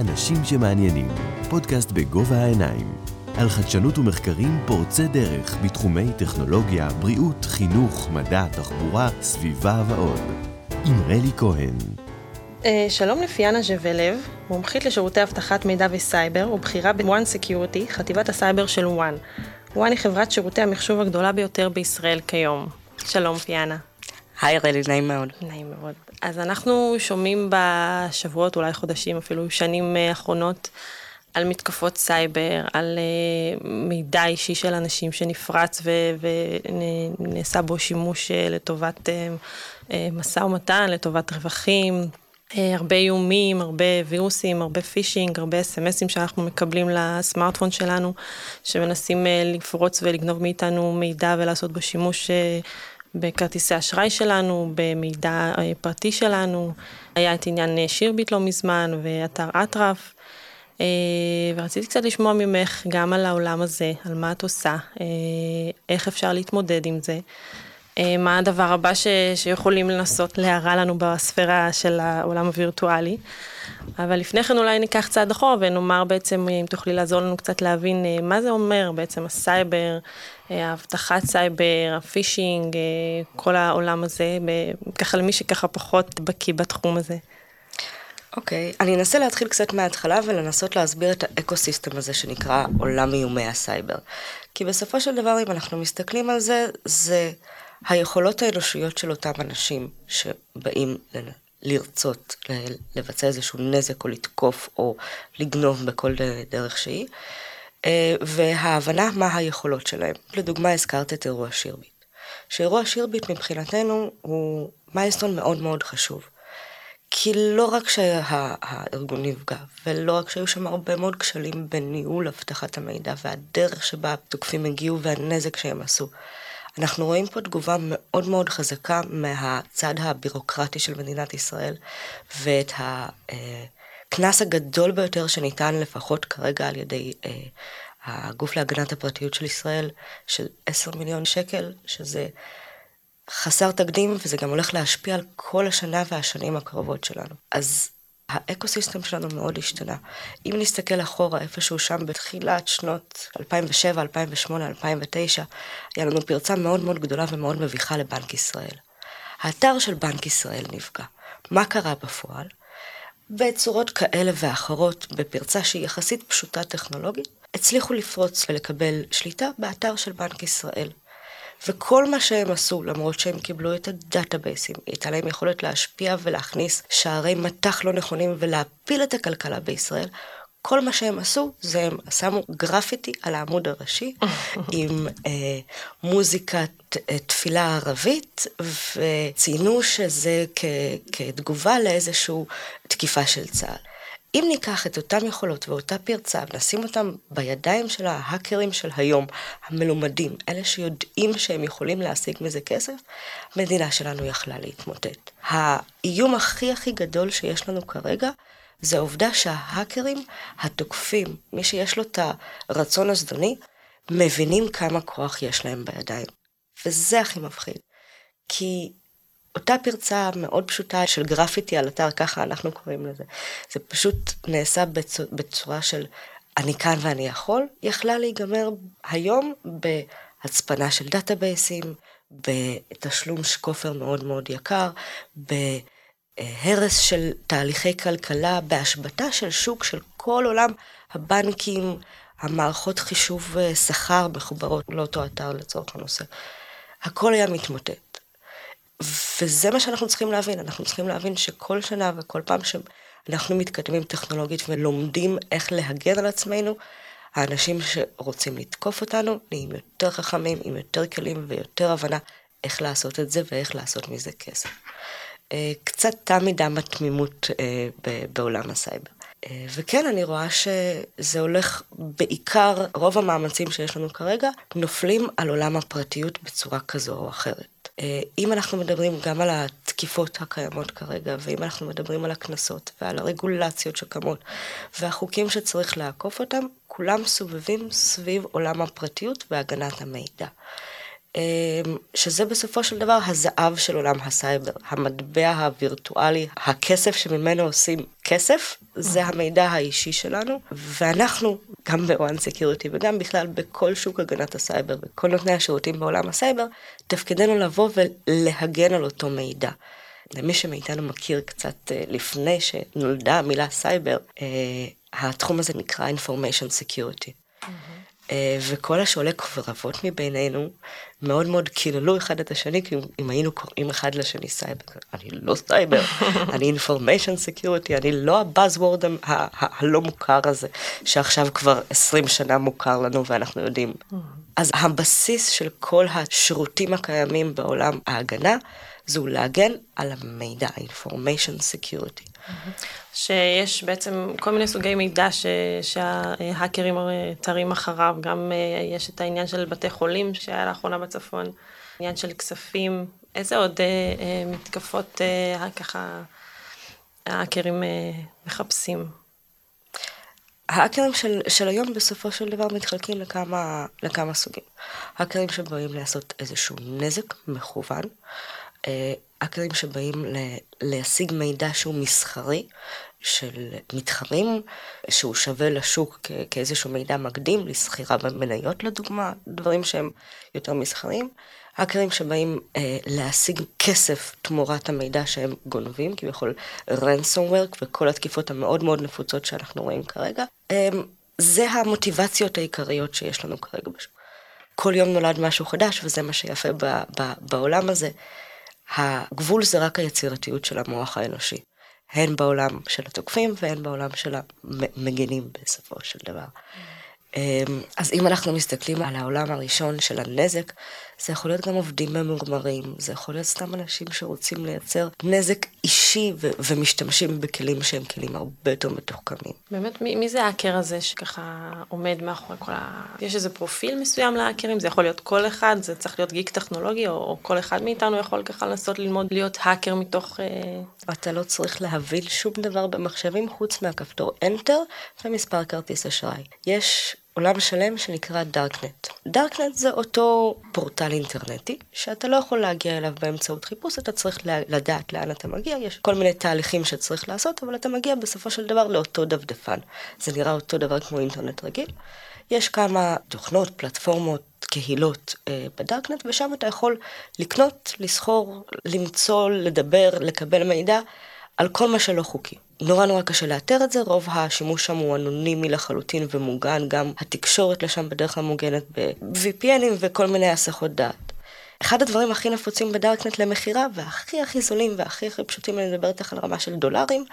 אנשים שמעניינים, פודקאסט בגובה העיניים. על חדשנות ומחקרים פורצי דרך בתחומי טכנולוגיה, בריאות, חינוך, מדע, תחבורה, סביבה ועוד. עם רלי כהן. אה, שלום לפיאנה ז'בלב, מומחית לשירותי אבטחת מידע וסייבר ובכירה ב-One Security, חטיבת הסייבר של One. One היא חברת שירותי המחשוב הגדולה ביותר בישראל כיום. שלום פיאנה. היי רלי, נעים מאוד. נעים מאוד. אז אנחנו שומעים בשבועות, אולי חודשים, אפילו שנים אה, האחרונות, על מתקפות סייבר, על אה, מידע אישי של אנשים שנפרץ ונעשה בו שימוש אה, לטובת משא ומתן, לטובת רווחים. הרבה איומים, הרבה וירוסים, הרבה פישינג, הרבה אס.אם.אסים שאנחנו מקבלים לסמארטפון שלנו, שמנסים לפרוץ ולגנוב מאיתנו מידע ולעשות בו שימוש בכרטיסי אשראי שלנו, במידע אה, פרטי שלנו. היה את עניין אה, שירביט לא מזמן, ואתר אטרף. אה, ורציתי קצת לשמוע ממך גם על העולם הזה, על מה את עושה, איך אפשר להתמודד עם זה, מה הדבר הבא ש, שיכולים לנסות להרע לנו בספירה של העולם הווירטואלי. אבל לפני כן אולי ניקח צעד אחורה ונאמר בעצם, אם תוכלי לעזור לנו קצת להבין מה זה אומר בעצם הסייבר, האבטחת סייבר, הפישינג, אה, כל העולם הזה, ככה למי שככה פחות בקיא בתחום הזה. אוקיי, okay, אני אנסה להתחיל קצת מההתחלה ולנסות להסביר את האקו-סיסטם הזה שנקרא עולם איומי הסייבר. כי בסופו של דבר, אם אנחנו מסתכלים על זה, זה היכולות האנושיות של אותם אנשים שבאים לרצות לבצע איזשהו נזק או לתקוף או לגנוב בכל דרך שהיא. אה, וההבנה מה היכולות שלהם. לדוגמה, הזכרת את אירוע שירביט. שאירוע שירביט מבחינתנו הוא מיילסטון מאוד מאוד חשוב. כי לא רק שהארגון נפגע, ולא רק שהיו שם הרבה מאוד כשלים בניהול אבטחת המידע והדרך שבה התוקפים הגיעו והנזק שהם עשו. אנחנו רואים פה תגובה מאוד מאוד חזקה מהצד הבירוקרטי של מדינת ישראל, ואת ה... הקנס הגדול ביותר שניתן לפחות כרגע על ידי אה, הגוף להגנת הפרטיות של ישראל, של 10 מיליון שקל, שזה חסר תקדים וזה גם הולך להשפיע על כל השנה והשנים הקרובות שלנו. אז האקו-סיסטם שלנו מאוד השתנה. אם נסתכל אחורה איפשהו שם בתחילת שנות 2007, 2008, 2009, היה לנו פרצה מאוד מאוד גדולה ומאוד מביכה לבנק ישראל. האתר של בנק ישראל נפגע. מה קרה בפועל? בצורות כאלה ואחרות, בפרצה שהיא יחסית פשוטה טכנולוגית, הצליחו לפרוץ ולקבל שליטה באתר של בנק ישראל. וכל מה שהם עשו, למרות שהם קיבלו את הדאטאבייסים, הייתה להם יכולת להשפיע ולהכניס שערי מטח לא נכונים ולהפיל את הכלכלה בישראל, כל מה שהם עשו זה הם שמו גרפיטי על העמוד הראשי עם אה, מוזיקת אה, תפילה ערבית וציינו שזה כ, כתגובה לאיזושהי תקיפה של צה"ל. אם ניקח את אותן יכולות ואותה פרצה ונשים אותם בידיים של ההאקרים של היום, המלומדים, אלה שיודעים שהם יכולים להשיג מזה כסף, המדינה שלנו יכלה להתמוטט. האיום הכי הכי גדול שיש לנו כרגע זה העובדה שההאקרים, התוקפים, מי שיש לו את הרצון הזדוני, מבינים כמה כוח יש להם בידיים. וזה הכי מפחיד. כי אותה פרצה מאוד פשוטה של גרפיטי על אתר, ככה אנחנו קוראים לזה, זה פשוט נעשה בצורה, של אני כאן ואני יכול, יכלה להיגמר היום בהצפנה של דאטאבייסים, בתשלום כופר מאוד מאוד יקר, ב... הרס של תהליכי כלכלה, בהשבתה של שוק של כל עולם הבנקים, המערכות חישוב אה, שכר מחוברות לאותו אתר לצורך הנושא. הכל היה מתמוטט. וזה מה שאנחנו צריכים להבין, אנחנו צריכים להבין שכל שנה וכל פעם שאנחנו מתקדמים טכנולוגית ולומדים איך להגן על עצמנו, האנשים שרוצים לתקוף אותנו נהיים יותר חכמים, עם יותר כלים ויותר הבנה איך לעשות את זה ואיך לעשות מזה כסף. אה, קצת תם מדם התמימות אה, בעולם הסייבר. אה, וכן, אני רואה שזה הולך בעיקר, רוב המאמצים שיש לנו כרגע, נופלים על עולם הפרטיות בצורה כזו או אחרת. אם אנחנו מדברים גם על התקיפות הקיימות כרגע, ואם אנחנו מדברים על הקנסות ועל הרגולציות שקמות, והחוקים שצריך לעקוף אותם, כולם סובבים סביב עולם הפרטיות והגנת המידע. שזה בסופו של דבר הזהב של עולם הסייבר, המטבע הווירטואלי, הכסף שממנו עושים כסף, זה המידע האישי שלנו, ואנחנו, גם ב-One Security וגם בכלל בכל שוק הגנת הסייבר, בכל נותני השירותים בעולם הסייבר, תפקידנו לבוא ולהגן על אותו מידע. למי שמאיתנו מכיר קצת אה, לפני שנולדה המילה סייבר, אה, התחום הזה נקרא Information Security. Mm-hmm. וכל השועלי קרבות מבינינו מאוד מאוד קיללו אחד את השני, כי אם היינו קוראים אחד לשני סייבר, אני לא סייבר, אני Information Security, אני לא ה buzzword הלא מוכר הזה, שעכשיו כבר 20 שנה מוכר לנו ואנחנו יודעים. Mm-hmm. אז הבסיס של כל השירותים הקיימים בעולם ההגנה, זו להגן על המידע, information security. שיש בעצם כל מיני סוגי מידע ש, שההאקרים תרים אחריו, גם אה, יש את העניין של בתי חולים שהיה לאחרונה בצפון, עניין של כספים, איזה עוד אה, אה, מתקפות ככה ההאקרים מחפשים? האקרים של, של היום בסופו של דבר מתחלקים לכמה, לכמה סוגים. האקרים שבאים לעשות איזשהו נזק מכוון, האקרים שבאים להשיג מידע שהוא מסחרי, של מתחרים, שהוא שווה לשוק כאיזשהו מידע מקדים, לסחירה במניות לדוגמה, דברים שהם יותר מסחריים. האקרים שבאים אה, להשיג כסף תמורת המידע שהם גונבים, כביכול ransomware וכל התקיפות המאוד מאוד נפוצות שאנחנו רואים כרגע. אה, זה המוטיבציות העיקריות שיש לנו כרגע בשוק. כל יום נולד משהו חדש, וזה מה שיפה ב, ב, בעולם הזה. הגבול זה רק היצירתיות של המוח האנושי, הן בעולם של התוקפים והן בעולם של המגנים בסופו של דבר. אמ, אז אם אנחנו מסתכלים על העולם הראשון של הנזק, זה יכול להיות גם עובדים ממורמרים, זה יכול להיות סתם אנשים שרוצים לייצר נזק אישי ו- ומשתמשים בכלים שהם כלים הרבה יותר מתוחכמים. באמת, מי, מי זה האקר הזה שככה עומד מאחורי כל ה... יש איזה פרופיל מסוים לאקרים? זה יכול להיות כל אחד, זה צריך להיות גיק טכנולוגי, או, או כל אחד מאיתנו יכול ככה לנסות ללמוד להיות האקר מתוך... אה... אתה לא צריך להבין שום דבר במחשבים חוץ מהכפתור Enter ומספר כרטיס אשראי. יש עולם שלם שנקרא דארקנט. דארקנט זה אותו פורטל אינטרנטי, שאתה לא יכול להגיע אליו באמצעות חיפוש, אתה צריך לדעת לאן אתה מגיע, יש כל מיני תהליכים שצריך לעשות, אבל אתה מגיע בסופו של דבר לאותו דפדפן. זה נראה אותו דבר כמו אינטרנט רגיל. יש כמה תוכנות, פלטפורמות, קהילות אה, בדארקנט, ושם אתה יכול לקנות, לסחור, למצוא, לדבר, לקבל מידע על כל מה שלא חוקי. נורא נורא קשה לאתר את זה, רוב השימוש שם הוא אנונימי לחלוטין ומוגן, גם התקשורת לשם בדרך כלל מוגנת ב-VPNים וכל מיני הסחות דעת. אחד הדברים הכי נפוצים בדארקנט למכירה, והכי הכי זולים והכי הכי פשוטים, אני מדברת איתך על רמה של דולרים,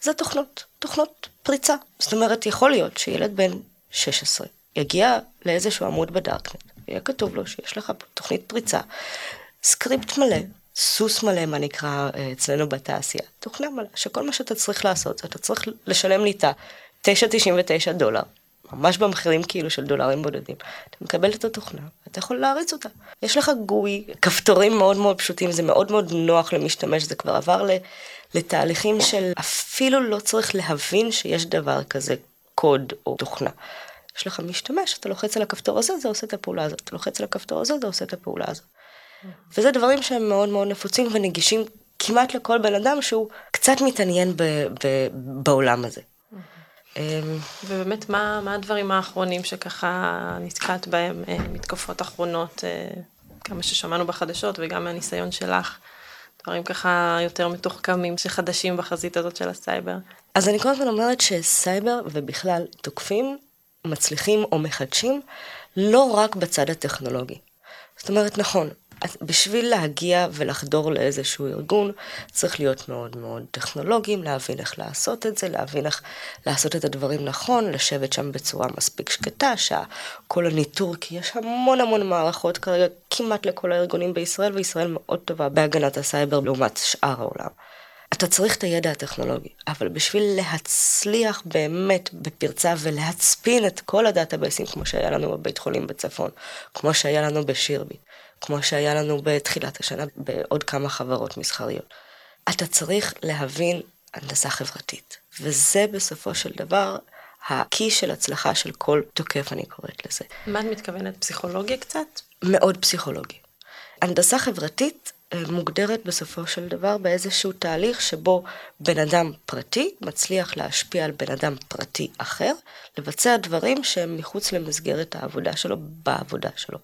זה תוכנות, תוכנות פריצה. זאת אומרת, יכול להיות שילד בן 16 יגיע לאיזשהו עמוד בדארקנט, ויהיה כתוב לו שיש לך תוכנית פריצה, סקריפט מלא, סוס מלא, מה נקרא אה, אצלנו בתעשייה, תוכנה מלא, שכל מה שאתה צריך לעשות, אתה צריך לשלם לי את ה-9.99 דולר, ממש במחירים כאילו של דולרים בודדים. אתה מקבל את התוכנה, אתה יכול להריץ אותה. יש לך GUI, כפתורים מאוד מאוד פשוטים, זה מאוד מאוד נוח למשתמש, זה כבר עבר לתהליכים של אפילו לא צריך להבין שיש דבר כזה קוד או תוכנה. יש לך משתמש, אתה לוחץ על הכפתור הזה, זה עושה את הפעולה הזאת, אתה לוחץ על הכפתור הזה, זה עושה את הפעולה הזאת. וזה דברים שהם מאוד מאוד נפוצים ונגישים כמעט לכל בן אדם שהוא קצת מתעניין ב, ב, בעולם הזה. אמ, ובאמת, מה, מה הדברים האחרונים שככה נתקעת בהם, אה, מתקפות אחרונות, אה, כמה ששמענו בחדשות וגם מהניסיון שלך, דברים ככה יותר מתוחכמים שחדשים בחזית הזאת של הסייבר? אז אני כן אומרת שסייבר ובכלל תוקפים מצליחים או מחדשים לא רק בצד הטכנולוגי. זאת אומרת, נכון, בשביל להגיע ולחדור לאיזשהו ארגון, צריך להיות מאוד מאוד טכנולוגיים, להבין איך לעשות את זה, להבין איך לעשות את הדברים נכון, לשבת שם בצורה מספיק שקטה, שכל הניטור, כי יש המון המון מערכות כרגע, כמעט לכל הארגונים בישראל, וישראל מאוד טובה בהגנת הסייבר לעומת שאר העולם. אתה צריך את הידע הטכנולוגי, אבל בשביל להצליח באמת בפרצה ולהצפין את כל הדאטאבייסים, כמו שהיה לנו בבית חולים בצפון, כמו שהיה לנו בשירבי, כמו שהיה לנו בתחילת השנה בעוד כמה חברות מסחריות. אתה צריך להבין הנדסה חברתית, וזה בסופו של דבר הקי של הצלחה של כל תוקף, אני קוראת לזה. מה את מתכוונת? פסיכולוגיה קצת? מאוד פסיכולוגי. הנדסה חברתית אה, מוגדרת בסופו של דבר באיזשהו תהליך שבו בן אדם פרטי מצליח להשפיע על בן אדם פרטי אחר, לבצע דברים שהם מחוץ למסגרת העבודה שלו, בעבודה שלו.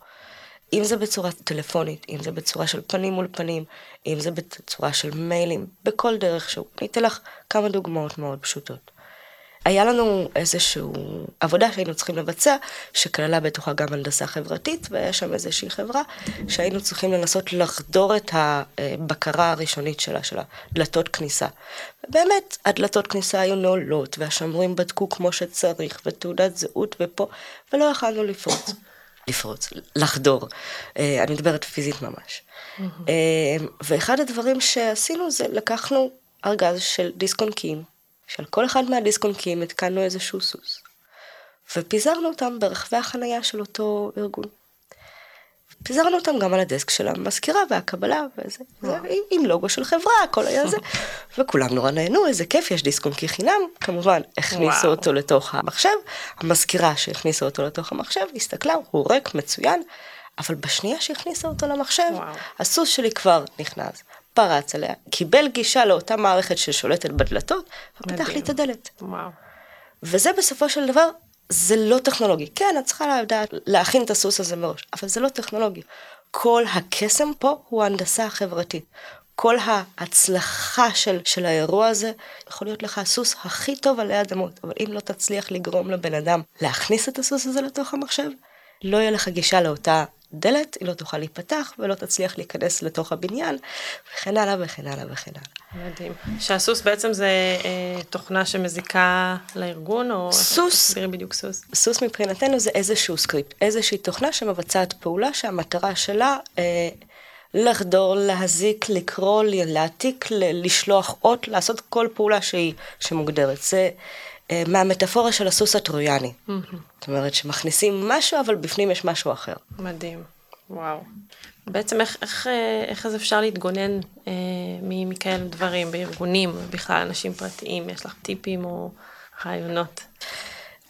אם זה בצורה טלפונית, אם זה בצורה של פנים מול פנים, אם זה בצורה של מיילים, בכל דרך שהוא. אני אתן לך כמה דוגמאות מאוד פשוטות. היה לנו איזושהי עבודה שהיינו צריכים לבצע, שכללה בתוכה גם הנדסה חברתית, והיה שם איזושהי חברה שהיינו צריכים לנסות לחדור את הבקרה הראשונית שלה, של הדלתות כניסה. ובאמת, הדלתות כניסה היו נעולות, והשומרים בדקו כמו שצריך, ותעודת זהות ופה, ולא יכלנו לפרוץ. לפרוץ, לחדור. אה, אני מדברת פיזית ממש. אה, ואחד הדברים שעשינו זה לקחנו ארגז של דיסק-און-קיים, שעל כל אחד מהדיסק-און-קיים התקנו איזשהו סוס. ופיזרנו אותם ברחבי החנייה של אותו ארגון. פיזרנו אותם גם על הדסק של המזכירה והקבלה וזה, זה, עם, לוגו של חברה, הכל היה זה. וכולם נורא נהנו, איזה כיף, יש דיסק און-קי חינם, כמובן, הכניסו וואו. אותו לתוך המחשב, המזכירה שהכניסה אותו לתוך המחשב, הסתכלה, הוא ריק, מצוין, אבל בשנייה שהכניסה אותו למחשב, וואו. הסוס שלי כבר נכנס, פרץ עליה, קיבל גישה לאותה מערכת ששולטת בדלתות, ופתח לי את הדלת. וואו. וזה בסופו של דבר זה לא טכנולוגי. כן, את צריכה לדעת להכין את הסוס הזה מראש, אבל זה לא טכנולוגי. כל הקסם פה הוא ההנדסה החברתית. כל ההצלחה של, של האירוע הזה יכול להיות לך הסוס הכי טוב עלי אדמות, אבל אם לא תצליח לגרום לבן אדם להכניס את הסוס הזה לתוך המחשב, לא יהיה לך גישה לאותה דלת, היא לא תוכל להיפתח ולא תצליח להיכנס לתוך הבניין, וכן הלאה וכן הלאה וכן הלאה. מדהים. שהסוס בעצם זה אה, תוכנה שמזיקה לארגון, או סוס, תסבירי בדיוק סוס? סוס מבחינתנו זה איזשהו סקריפט, איזושהי תוכנה שמבצעת פעולה שהמטרה שלה אה, לחדור, להזיק, לקרוא, להעתיק, לשלוח אות, לעשות כל פעולה שהיא, שמוגדרת. זה... אה, מהמטאפורה של הסוס הטרויאני. זאת אומרת שמכניסים משהו, אבל בפנים יש משהו אחר. מדהים, וואו. בעצם איך, איך, אה, איך אז אפשר להתגונן אה, מכאלה דברים בארגונים, בכלל אנשים פרטיים, יש לך טיפים או רעיונות?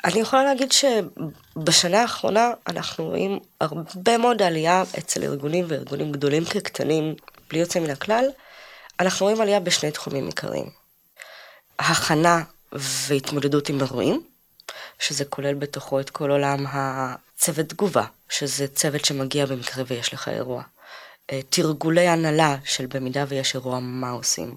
אני יכולה להגיד שבשנה האחרונה אנחנו רואים הרבה מאוד עלייה אצל ארגונים וארגונים גדולים כקטנים, בלי יוצא מן הכלל. אנחנו רואים עלייה בשני תחומים עיקריים. הכנה והתמודדות עם אירועים, שזה כולל בתוכו את כל עולם הצוות תגובה, שזה צוות שמגיע במקרה ויש לך אירוע. אה, תרגולי הנהלה של במידה ויש אירוע, מה עושים.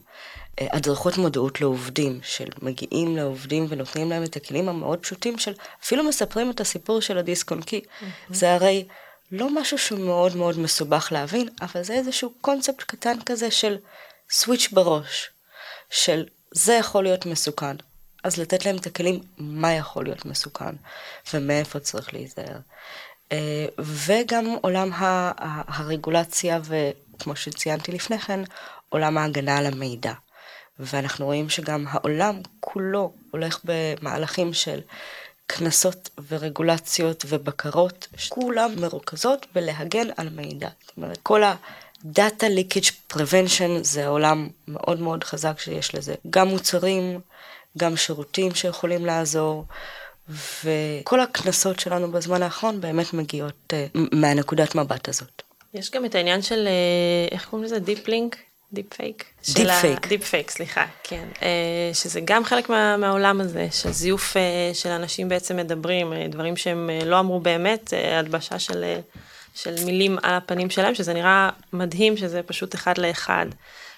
אה, הדרכות מודעות לעובדים, של מגיעים לעובדים ונותנים להם את הכלים המאוד פשוטים של, אפילו מספרים את הסיפור של הדיסק און קי. Mm-hmm. זה הרי לא משהו שהוא מאוד מאוד מסובך להבין, אבל זה איזשהו קונספט קטן כזה של סוויץ' בראש, של זה יכול להיות מסוכן, אז לתת להם את הכלים מה יכול להיות מסוכן ומאיפה צריך להיזהר. אה, וגם עולם הרגולציה וכמו שציינתי לפני כן, עולם ההגנה על המידע. ואנחנו רואים שגם העולם כולו הולך במהלכים של קנסות ורגולציות ובקרות, כולם מרוכזות בלהגן על מידע. זאת אומרת, כל ה-Data Leakage Prevention זה עולם מאוד מאוד חזק שיש לזה. גם מוצרים, גם שירותים שיכולים לעזור, וכל הקנסות שלנו בזמן האחרון באמת מגיעות uh, מהנקודת מבט הזאת. יש גם את העניין של, uh, איך קוראים לזה? deep link? דיפ פייק? דיפ פייק. דיפ פייק, סליחה, כן. Uh, שזה גם חלק מה, מהעולם הזה, של זיוף uh, של אנשים בעצם מדברים, uh, דברים שהם uh, לא אמרו באמת, uh, הלבשה של, uh, של מילים על הפנים שלהם, שזה נראה מדהים שזה פשוט אחד לאחד.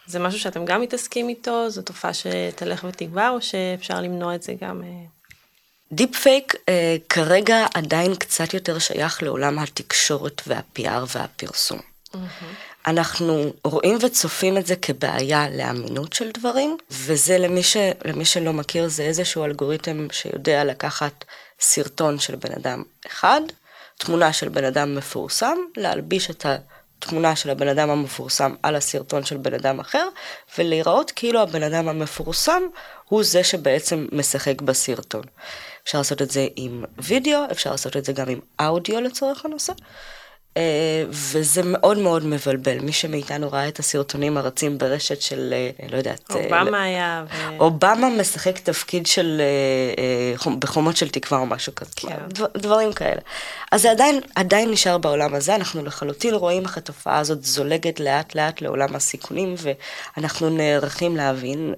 זה משהו שאתם גם מתעסקים איתו? זו תופעה שתלך ותגבר, או שאפשר למנוע את זה גם? דיפ. פייק uh, כרגע עדיין קצת יותר שייך לעולם התקשורת וה PR והפרסום. Mm-hmm. אנחנו רואים וצופים את זה כבעיה לאמינות של דברים, וזה למי, ש, למי שלא מכיר, זה איזשהו אלגוריתם שיודע לקחת סרטון של בן אדם אחד, תמונה של בן אדם מפורסם, להלביש את ה... תמונה של הבן אדם המפורסם על הסרטון של בן אדם אחר, ולהיראות כאילו הבן אדם המפורסם הוא זה שבעצם משחק בסרטון. אפשר לעשות את זה עם וידאו, אפשר לעשות את זה גם עם אודיו לצורך הנושא. אה, וזה מאוד מאוד מבלבל. מי שמאיתנו ראה את הסרטונים הרצים ברשת של, אה, לא יודעת... אובמה היה. ו... אובמה משחק תפקיד של, בחומות של תקווה או משהו כזה. כן. דברים כאלה. אז זה עדיין, עדיין נשאר בעולם הזה, אנחנו לחלוטין רואים איך התופעה הזאת זולגת לאט לאט לעולם הסיכונים, ואנחנו נערכים להבין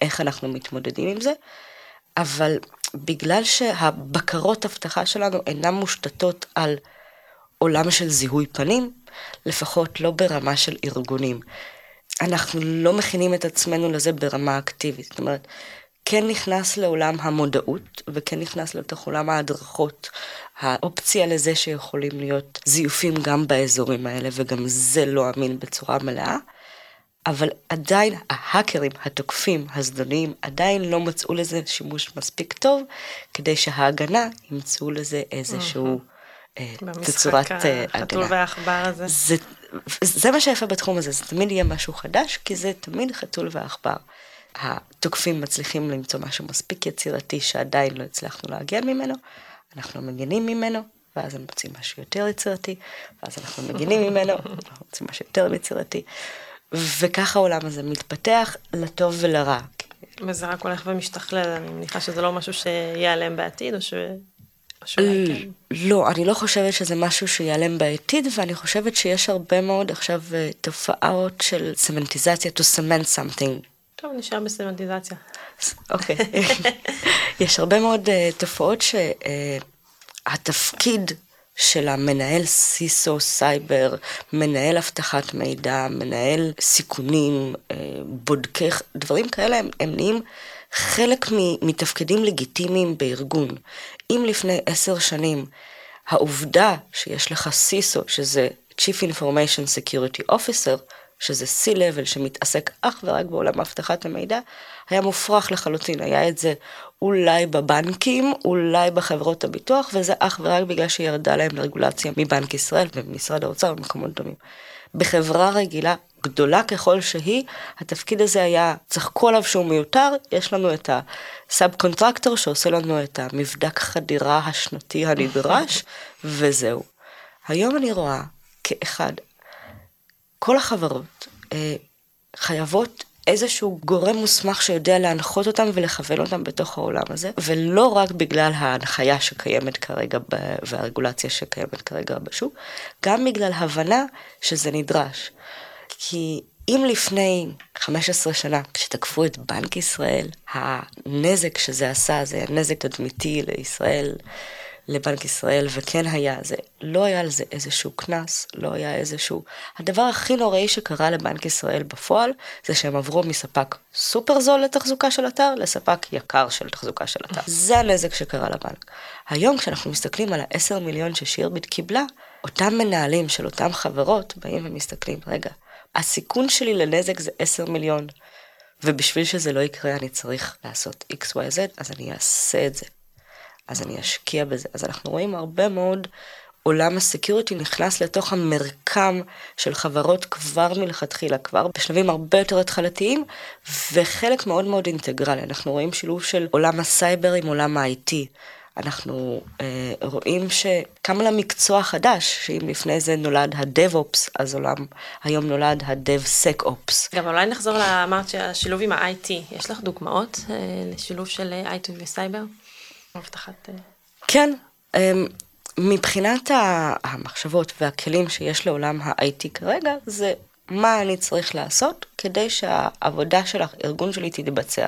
איך אנחנו מתמודדים עם זה. אבל בגלל שהבקרות אבטחה שלנו אינן מושתתות על עולם של זיהוי פנים, לפחות לא ברמה של ארגונים. אנחנו לא מכינים את עצמנו לזה ברמה אקטיבית. זאת אומרת, כן נכנס לעולם המודעות, וכן נכנס לתוך עולם ההדרכות, האופציה לזה שיכולים להיות זיופים גם באזורים האלה, וגם זה לא אמין בצורה מלאה. אבל עדיין ההאקרים, התוקפים, הזדוניים, עדיין לא מצאו לזה שימוש מספיק טוב, כדי שההגנה ימצאו לזה איזשהו אה, תצורת אה, הגנה. במשחק החתול והעכבר הזה. זה, זה מה שיפה בתחום הזה, זה תמיד יהיה משהו חדש, כי זה תמיד חתול ועכבר. התוקפים מצליחים למצוא משהו מספיק יצירתי שעדיין לא הצלחנו להגן ממנו, אנחנו מגנים ממנו, ואז הם מוצאים משהו יותר יצירתי, ואז אנחנו מגנים ממנו, אנחנו מוצאים משהו יותר יצירתי. וככה העולם הזה מתפתח לטוב ולרע. וזה רק הולך ומשתכלל, אני מניחה שזה לא משהו שייעלם בעתיד, או ש... כן. לא, אני לא חושבת שזה משהו שיעלם בעתיד, ואני חושבת שיש הרבה מאוד עכשיו אה, תופעות של סמנטיזציה, to cement something. טוב, נשאר בסמנטיזציה. אוקיי. יש הרבה מאוד uh, תופעות שהתפקיד uh, של המנהל סיסו סייבר, מנהל אבטחת מידע, מנהל סיכונים, אה, בודקי, דברים כאלה, הם, הם נהיים חלק מתפקידים לגיטימיים בארגון. אם לפני עשר שנים העובדה שיש לך סיסו, שזה Chief Information Security Officer, שזה C-Level שמתעסק אך ורק בעולם אבטחת המידע, היה מופרך לחלוטין, היה את זה אולי בבנקים, אולי בחברות הביטוח, וזה אך ורק בגלל שירדה להם רגולציה מבנק ישראל ומשרד האוצר ומקומות דומים. בחברה רגילה, גדולה ככל שהיא, התפקיד הזה היה, צחקו עליו שהוא מיותר, יש לנו את הסאב קונטרקטור שעושה לנו את המבדק חדירה השנתי הנדרש, וזהו. היום אני רואה כאחד, כל החברות אה, חייבות איזשהו גורם מוסמך שיודע להנחות אותם ולכוון אותם בתוך העולם הזה, ולא רק בגלל ההנחיה שקיימת כרגע והרגולציה שקיימת כרגע בשוק, גם בגלל הבנה שזה נדרש. כי אם לפני 15 שנה, כשתקפו את בנק ישראל, הנזק שזה עשה זה נזק תדמיתי לישראל, לבנק ישראל, וכן היה זה, לא היה על זה איזשהו קנס, לא היה איזשהו... הדבר הכי נוראי שקרה לבנק ישראל בפועל, זה שהם עברו מספק סופר זול לתחזוקה של אתר, לספק יקר של תחזוקה של אתר. זה הנזק שקרה לבנק. היום כשאנחנו מסתכלים על ה-10 מיליון ששירביט קיבלה, אותם מנהלים של אותם חברות באים ומסתכלים, רגע, הסיכון שלי לנזק זה 10 מיליון. ובשביל שזה לא יקרה אני צריך לעשות XYZ, אז אני אעשה את זה. אז אני אשקיע בזה. אז אנחנו רואים הרבה מאוד עולם ה security נכנס לתוך המרקם של חברות כבר מלכתחילה, כבר בשלבים הרבה יותר התחלתיים, וחלק מאוד מאוד אינטגרלי. אנחנו רואים שילוב של עולם הסייבר עם עולם ה-IT. אנחנו אה, רואים שקם לה מקצוע חדש, שאם לפני זה נולד ה-DevOps, אז עולם, היום נולד ה-DevSecOps. גם אולי נחזור לאמרת שהשילוב עם ה-IT, יש לך דוגמאות אה, לשילוב של IT וסייבר? הבטחת... אה, כן, אמ, מבחינת המחשבות והכלים שיש לעולם ה-IT כרגע, זה מה אני צריך לעשות כדי שהעבודה של הארגון שלי תתבצע.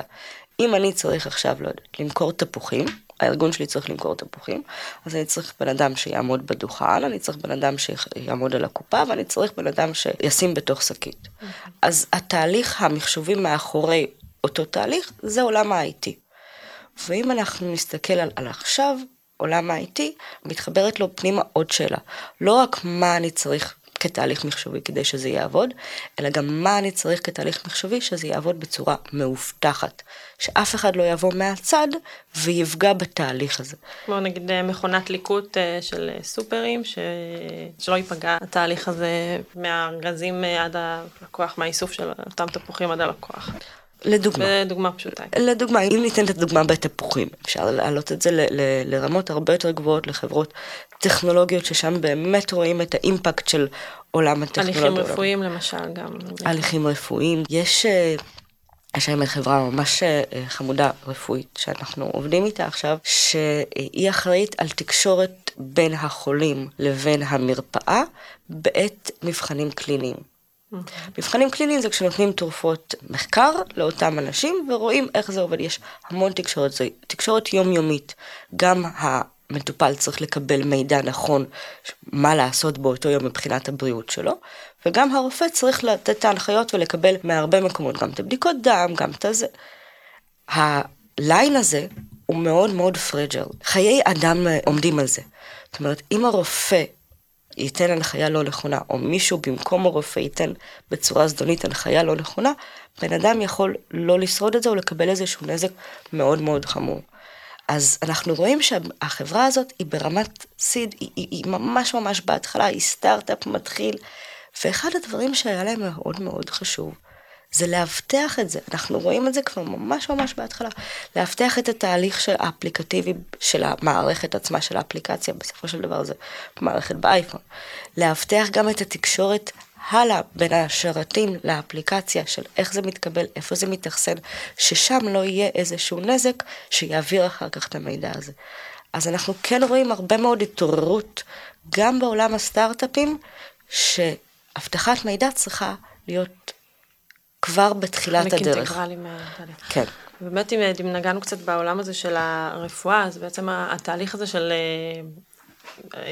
אם אני צריך עכשיו, לא יודעת, למכור תפוחים, הארגון שלי צריך למכור תפוחים, אז אני צריך בן אדם שיעמוד בדוכן, אני צריך בן אדם שיעמוד על הקופה, ואני צריך בן אדם שישים בתוך שקית. Okay. אז התהליך המחשובי מאחורי אותו תהליך, זה עולם ה-IT. ואם אנחנו נסתכל על, על עכשיו, עולם ה-IT, מתחברת לו פנימה עוד שאלה. לא רק מה אני צריך כתהליך מחשובי כדי שזה יעבוד, אלא גם מה אני צריך כתהליך מחשובי שזה יעבוד בצורה מאובטחת. שאף אחד לא יבוא מהצד ויפגע בתהליך הזה. כמו נגיד אה, מכונת ליקוט אה, של אה, סופרים, ש... שלא ייפגע התהליך הזה מהארגזים עד הלקוח, מהאיסוף של אותם תפוחים עד הלקוח. לדוגמה. בדוגמה פשוטה. לדוגמה, אם ניתן את הדוגמה בתפוחים, אפשר להעלות את זה ל- ל- לרמות הרבה יותר גבוהות לחברות טכנולוגיות, ששם באמת רואים את האימפקט של עולם הטכנולוגיה. הליכים רפואיים למשל גם. הליכים רפואיים. יש, אה, יש היום חברה ממש אה, חמודה רפואית שאנחנו עובדים איתה עכשיו, שהיא אחראית על תקשורת בין החולים לבין המרפאה בעת מבחנים קליניים. מבחנים קליניים זה כשנותנים תרופות מחקר לאותם אנשים ורואים איך זה עובד. יש המון תקשורת, זה תקשורת יומיומית. גם המטופל צריך לקבל מידע נכון מה לעשות באותו יום מבחינת הבריאות שלו, וגם הרופא צריך לתת את ההנחיות ולקבל מהרבה מקומות, גם את הבדיקות דם, גם את הזה. הליין הזה הוא מאוד מאוד פרג'ל. חיי אדם עומדים על זה. זאת אומרת, אם הרופא ייתן הנחיה לא נכונה, או מישהו במקום הרופא ייתן בצורה זדונית הנחיה לא נכונה, בן אדם יכול לא לשרוד את זה או לקבל איזשהו נזק מאוד מאוד חמור. אז אנחנו רואים שהחברה הזאת היא ברמת סיד, היא, היא, היא ממש ממש בהתחלה, היא סטארט-אפ מתחיל, ואחד הדברים שהיה להם מאוד מאוד חשוב, זה לאבטח את זה. אנחנו רואים את זה כבר ממש ממש בהתחלה. לאבטח את התהליך של האפליקטיבי של המערכת עצמה של האפליקציה, בסופו של דבר זה מערכת באייפון. לאבטח גם את התקשורת הלאה בין השרתים לאפליקציה של איך זה מתקבל, איפה זה מתאכסן, ששם לא יהיה איזשהו נזק שיעביר אחר כך את המידע הזה. אז אנחנו כן רואים הרבה מאוד התעוררות גם בעולם הסטארט-אפים, שאבטחת מידע צריכה להיות כבר בתחילת הדרך. אינטגרלי מהתהליך. כן. באמת, אם, אם נגענו קצת בעולם הזה של הרפואה, אז בעצם התהליך הזה של אה, אה,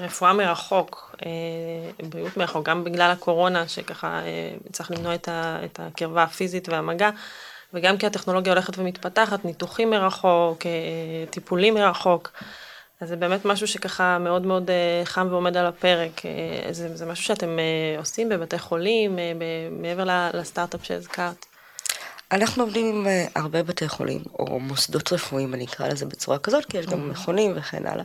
רפואה מרחוק, אה, בריאות מרחוק, גם בגלל הקורונה, שככה צריך למנוע את, ה, את הקרבה הפיזית והמגע, וגם כי הטכנולוגיה הולכת ומתפתחת, ניתוחים מרחוק, טיפולים מרחוק. אז זה באמת משהו שככה מאוד מאוד חם ועומד על הפרק. זה, זה משהו שאתם עושים בבתי חולים, מעבר לסטארט-אפ שהזכרת. אנחנו עובדים עם הרבה בתי חולים, או מוסדות רפואיים, אני אקרא לזה בצורה כזאת, כי יש גם מכונים וכן הלאה.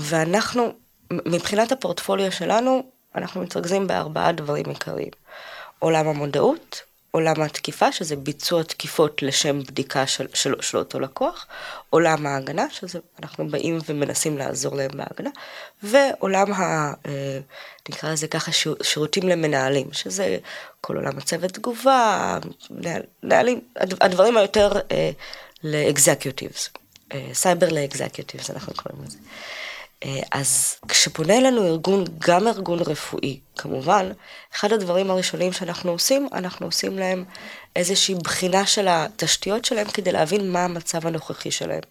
ואנחנו, מבחינת הפורטפוליו שלנו, אנחנו מתרכזים בארבעה דברים עיקריים. עולם המודעות, עולם התקיפה, שזה ביצוע תקיפות לשם בדיקה של, של, של אותו לקוח, עולם ההגנה, שזה אנחנו באים ומנסים לעזור להם בהגנה, ועולם ה... אה, נקרא לזה ככה שירותים למנהלים, שזה כל עולם הצוות תגובה, נהלים, הדברים היותר לאקזקיוטיבס, סייבר לאקזקיוטיבס, אנחנו קוראים לזה. אה, אז כשפונה אלינו ארגון, גם ארגון רפואי, כמובן, אחד הדברים הראשונים שאנחנו עושים, אנחנו עושים להם איזושהי בחינה של התשתיות שלהם כדי להבין מה המצב הנוכחי שלהם.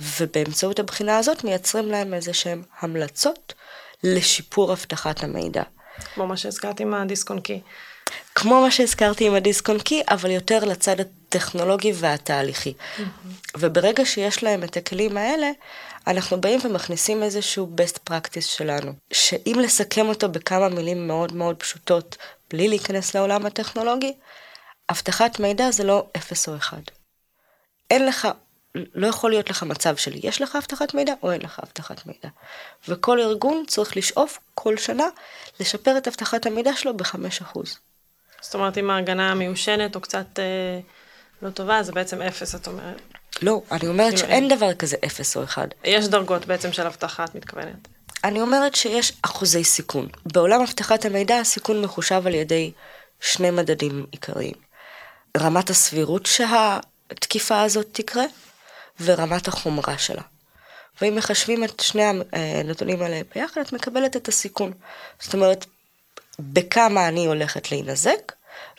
ובאמצעות הבחינה הזאת מייצרים להם איזה שהם המלצות לשיפור אבטחת המידע. כמו מה שהזכרתי עם הדיסק און קי. כמו מה שהזכרתי עם הדיסק און קי, אבל יותר לצד הטכנולוגי והתהליכי. Mm-hmm. וברגע שיש להם את הכלים האלה, אנחנו באים ומכניסים איזשהו best practice שלנו, שאם לסכם אותו בכמה מילים מאוד מאוד פשוטות, בלי להיכנס לעולם הטכנולוגי, אבטחת מידע זה לא אפס או אחד. אין לך, לא יכול להיות לך מצב של יש לך אבטחת מידע או אין לך אבטחת מידע. וכל ארגון צריך לשאוף כל שנה לשפר את אבטחת המידע שלו בחמש אחוז. זאת אומרת, אם ההגנה מיושנת או קצת אה, לא טובה, זה בעצם אפס, את אומרת. לא, אני אומרת כאילו שאין אין. דבר כזה אפס או אחד. יש דרגות בעצם של אבטחה, את מתכוונת. אני אומרת שיש אחוזי סיכון. בעולם אבטחת המידע הסיכון מחושב על ידי שני מדדים עיקריים. רמת הסבירות שהתקיפה הזאת תקרה, ורמת החומרה שלה. ואם מחשבים את שני הנתונים האלה ביחד, את מקבלת את הסיכון. זאת אומרת, בכמה אני הולכת להינזק,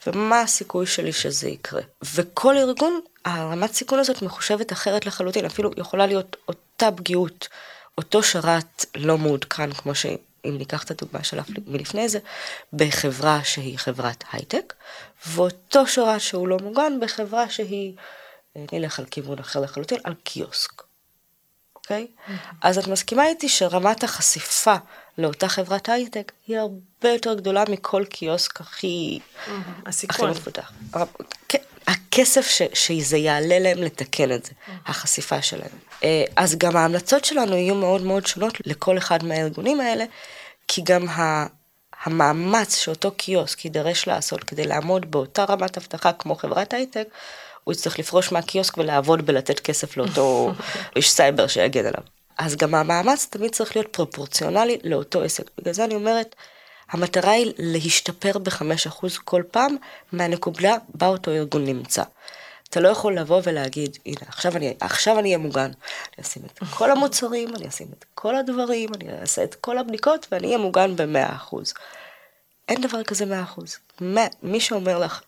ומה הסיכוי שלי שזה יקרה. וכל ארגון, הרמת סיכון הזאת מחושבת אחרת לחלוטין, אפילו יכולה להיות אותה פגיעות, אותו שרת לא מעודכן, כמו שאם ניקח את הדוגמה שלך מלפני זה, בחברה שהיא חברת הייטק, ואותו שרת שהוא לא מוגן בחברה שהיא, אה, נלך על כיוון אחר לחלוטין, על קיוסק. אוקיי? אז את מסכימה איתי שרמת החשיפה לאותה חברת הייטק היא הרבה יותר גדולה מכל קיוסק הכי, mm-hmm. הכי מפותח. הכסף ש, שזה יעלה להם לתקן את זה, mm-hmm. החשיפה שלהם. אה, אז גם ההמלצות שלנו יהיו מאוד מאוד שונות לכל אחד מהארגונים האלה, כי גם המאמץ שאותו קיוסק יידרש לעשות כדי לעמוד באותה רמת אבטחה כמו חברת הייטק, הוא יצטרך לפרוש מהקיוסק ולעבוד בלתת כסף לאותו איש סייבר שיגן עליו. אז גם המאמץ תמיד צריך להיות פרופורציונלי לאותו עסק. בגלל זה אני אומרת, המטרה היא להשתפר ב-5% כל פעם מהנקודה בה אותו ארגון נמצא. אתה לא יכול לבוא ולהגיד, הנה, עכשיו אני, עכשיו אני אהיה מוגן. אני אשים את כל המוצרים, אני אשים את כל הדברים, אני אעשה את כל הבדיקות ואני אהיה מוגן ב-100%. אין דבר כזה 100%. מי שאומר לך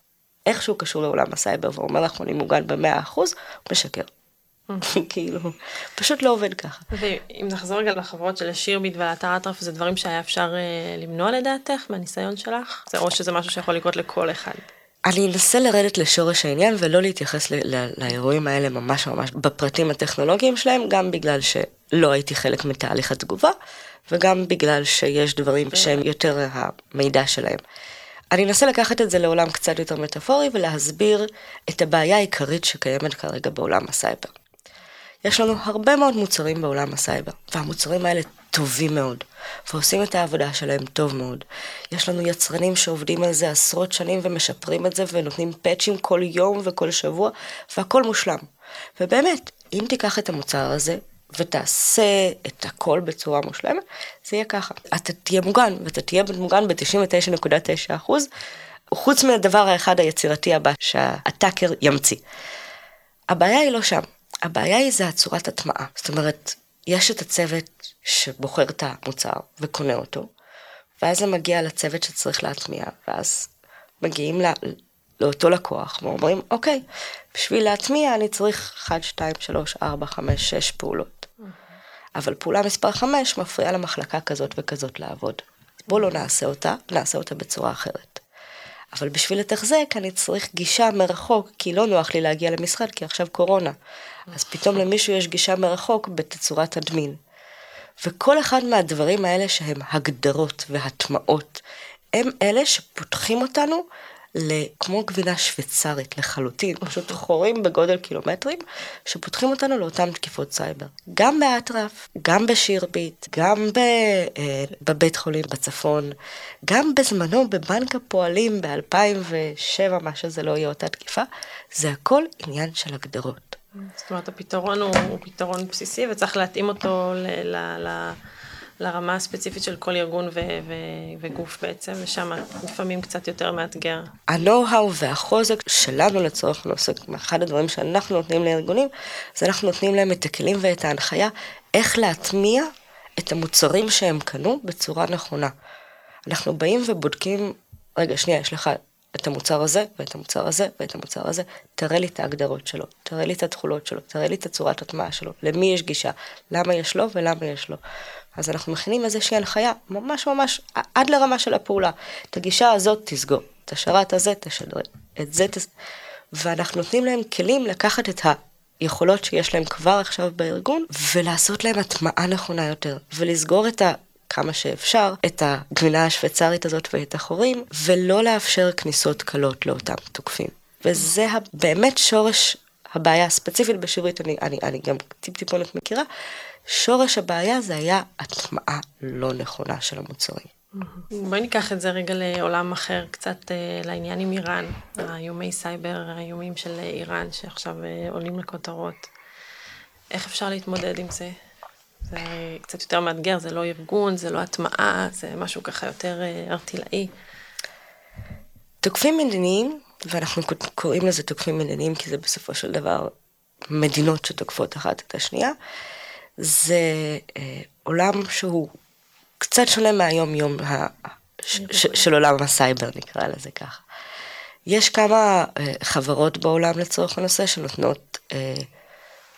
איכשהו קשור לעולם הסייבר ואומר לך אני מוגן ב-100%, הוא משקר. כאילו, פשוט לא עובד ככה. ואם נחזור רגע לחברות של השירביט ולאתר אטרף, זה דברים שהיה אפשר אה, למנוע לדעתך, מהניסיון שלך? זה או שזה משהו שיכול לקרות לכל אחד? אני אנסה לרדת לשורש העניין ולא להתייחס לאירועים האלה ממש ממש בפרטים הטכנולוגיים שלהם, גם בגלל שלא הייתי חלק מתהליך התגובה, וגם בגלל שיש דברים שהם יותר המידע שלהם. אני אנסה לקחת את זה לעולם קצת יותר מטאפורי ולהסביר את הבעיה העיקרית שקיימת כרגע בעולם הסייבר. יש לנו הרבה מאוד מוצרים בעולם הסייבר, והמוצרים האלה טובים מאוד, ועושים את העבודה שלהם טוב מאוד. יש לנו יצרנים שעובדים על זה עשרות שנים ומשפרים את זה ונותנים פאצ'ים כל יום וכל שבוע, והכל מושלם. ובאמת, אם תיקח את המוצר הזה ותעשה את הכל בצורה מושלמת, זה יהיה ככה. אתה תהיה מוגן, ואתה תהיה מוגן ב-99.9 אחוז, חוץ מהדבר האחד היצירתי הבא שהטאקר ימציא. הבעיה היא לא שם, הבעיה היא זה הצורת הטמעה. זאת אומרת, יש את הצוות שבוחר את המוצר וקונה אותו, ואז זה מגיע לצוות שצריך להטמיע, ואז מגיעים לא, לאותו לקוח ואומרים, אוקיי, בשביל להטמיע אני צריך 1, 2, 3, 4, 5, 6 פעולות. אבל פעולה מספר 5 מפריעה למחלקה כזאת וכזאת לעבוד. בואו לא נעשה אותה, נעשה אותה בצורה אחרת. אבל בשביל לתחזק אני צריך גישה מרחוק, כי לא נוח לי להגיע למשרד, כי עכשיו קורונה. אז פתאום למישהו יש גישה מרחוק בתצורת אדמין. וכל אחד מהדברים האלה שהם הגדרות והטמעות, הם אלה שפותחים אותנו כמו גבינה שוויצרית לחלוטין, פשוט חורים בגודל קילומטרים, שפותחים אותנו לאותן תקיפות סייבר. גם באטרף, גם בשירביט, גם ב, אה, בבית חולים בצפון, גם בזמנו בבנק הפועלים ב-2007, מה שזה לא יהיה אותה תקיפה, זה הכל עניין של הגדרות. זאת אומרת, הפתרון הוא, הוא פתרון בסיסי וצריך להתאים אותו ל... ל, ל... לרמה הספציפית של כל ארגון ו- ו- וגוף בעצם, ושם לפעמים קצת יותר מאתגר. ה-know-how והחוזק שלנו לצורך העוסק, אחד הדברים שאנחנו נותנים לארגונים, זה אנחנו נותנים להם את הכלים ואת ההנחיה איך להטמיע את המוצרים שהם קנו בצורה נכונה. אנחנו באים ובודקים, רגע, שנייה, יש לך את המוצר הזה, ואת המוצר הזה, ואת המוצר הזה, תראה לי את ההגדרות שלו, תראה לי את התכולות שלו, תראה לי את הצורת הטמעה שלו, למי יש גישה, למה יש לו ולמה יש לו. אז אנחנו מכינים איזושהי הנחיה, ממש ממש, עד לרמה של הפעולה. את הגישה הזאת תסגור, את השרת הזה תשדר, את זה תס... ואנחנו נותנים להם כלים לקחת את היכולות שיש להם כבר עכשיו בארגון, ולעשות להם הטמעה נכונה יותר, ולסגור את ה... כמה שאפשר את הגבינה השוויצרית הזאת ואת החורים, ולא לאפשר כניסות קלות לאותם תוקפים. וזה באמת שורש הבעיה הספציפית בשירית, אני, אני, אני גם טיפ-טיפונת מכירה, שורש הבעיה זה היה הטמעה לא נכונה של המוצרים. בואי ניקח את זה רגע לעולם אחר, קצת אה, לעניין עם איראן, האיומי סייבר, האיומים של איראן שעכשיו אה, עולים לכותרות. איך אפשר להתמודד עם זה? זה קצת יותר מאתגר, זה לא ארגון, זה לא הטמעה, זה משהו ככה יותר אה, ארטילאי. תוקפים מדיניים, ואנחנו קוראים לזה תוקפים מדיניים כי זה בסופו של דבר מדינות שתוקפות אחת את השנייה. זה אה, עולם שהוא קצת שונה מהיום-יום ה... ש... ש... של עולם הסייבר, נקרא לזה ככה. יש כמה אה, חברות בעולם לצורך הנושא שנותנות אה,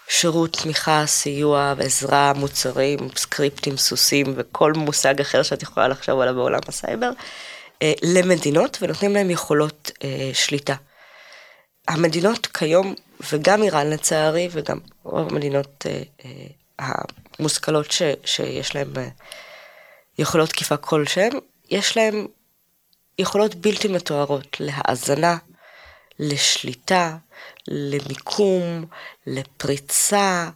שירות תמיכה, סיוע, עזרה, מוצרים, סקריפטים, סוסים וכל מושג אחר שאת יכולה לחשוב עליו בעולם הסייבר, אה, למדינות ונותנים להם יכולות אה, שליטה. המדינות כיום, וגם איראן לצערי, וגם רוב המדינות אה, המושכלות ש, שיש אה, יכולות תקיפה כלשהם, יש להם יכולות בלתי מתוארות להאזנה, לשליטה, למיקום, לפריצה,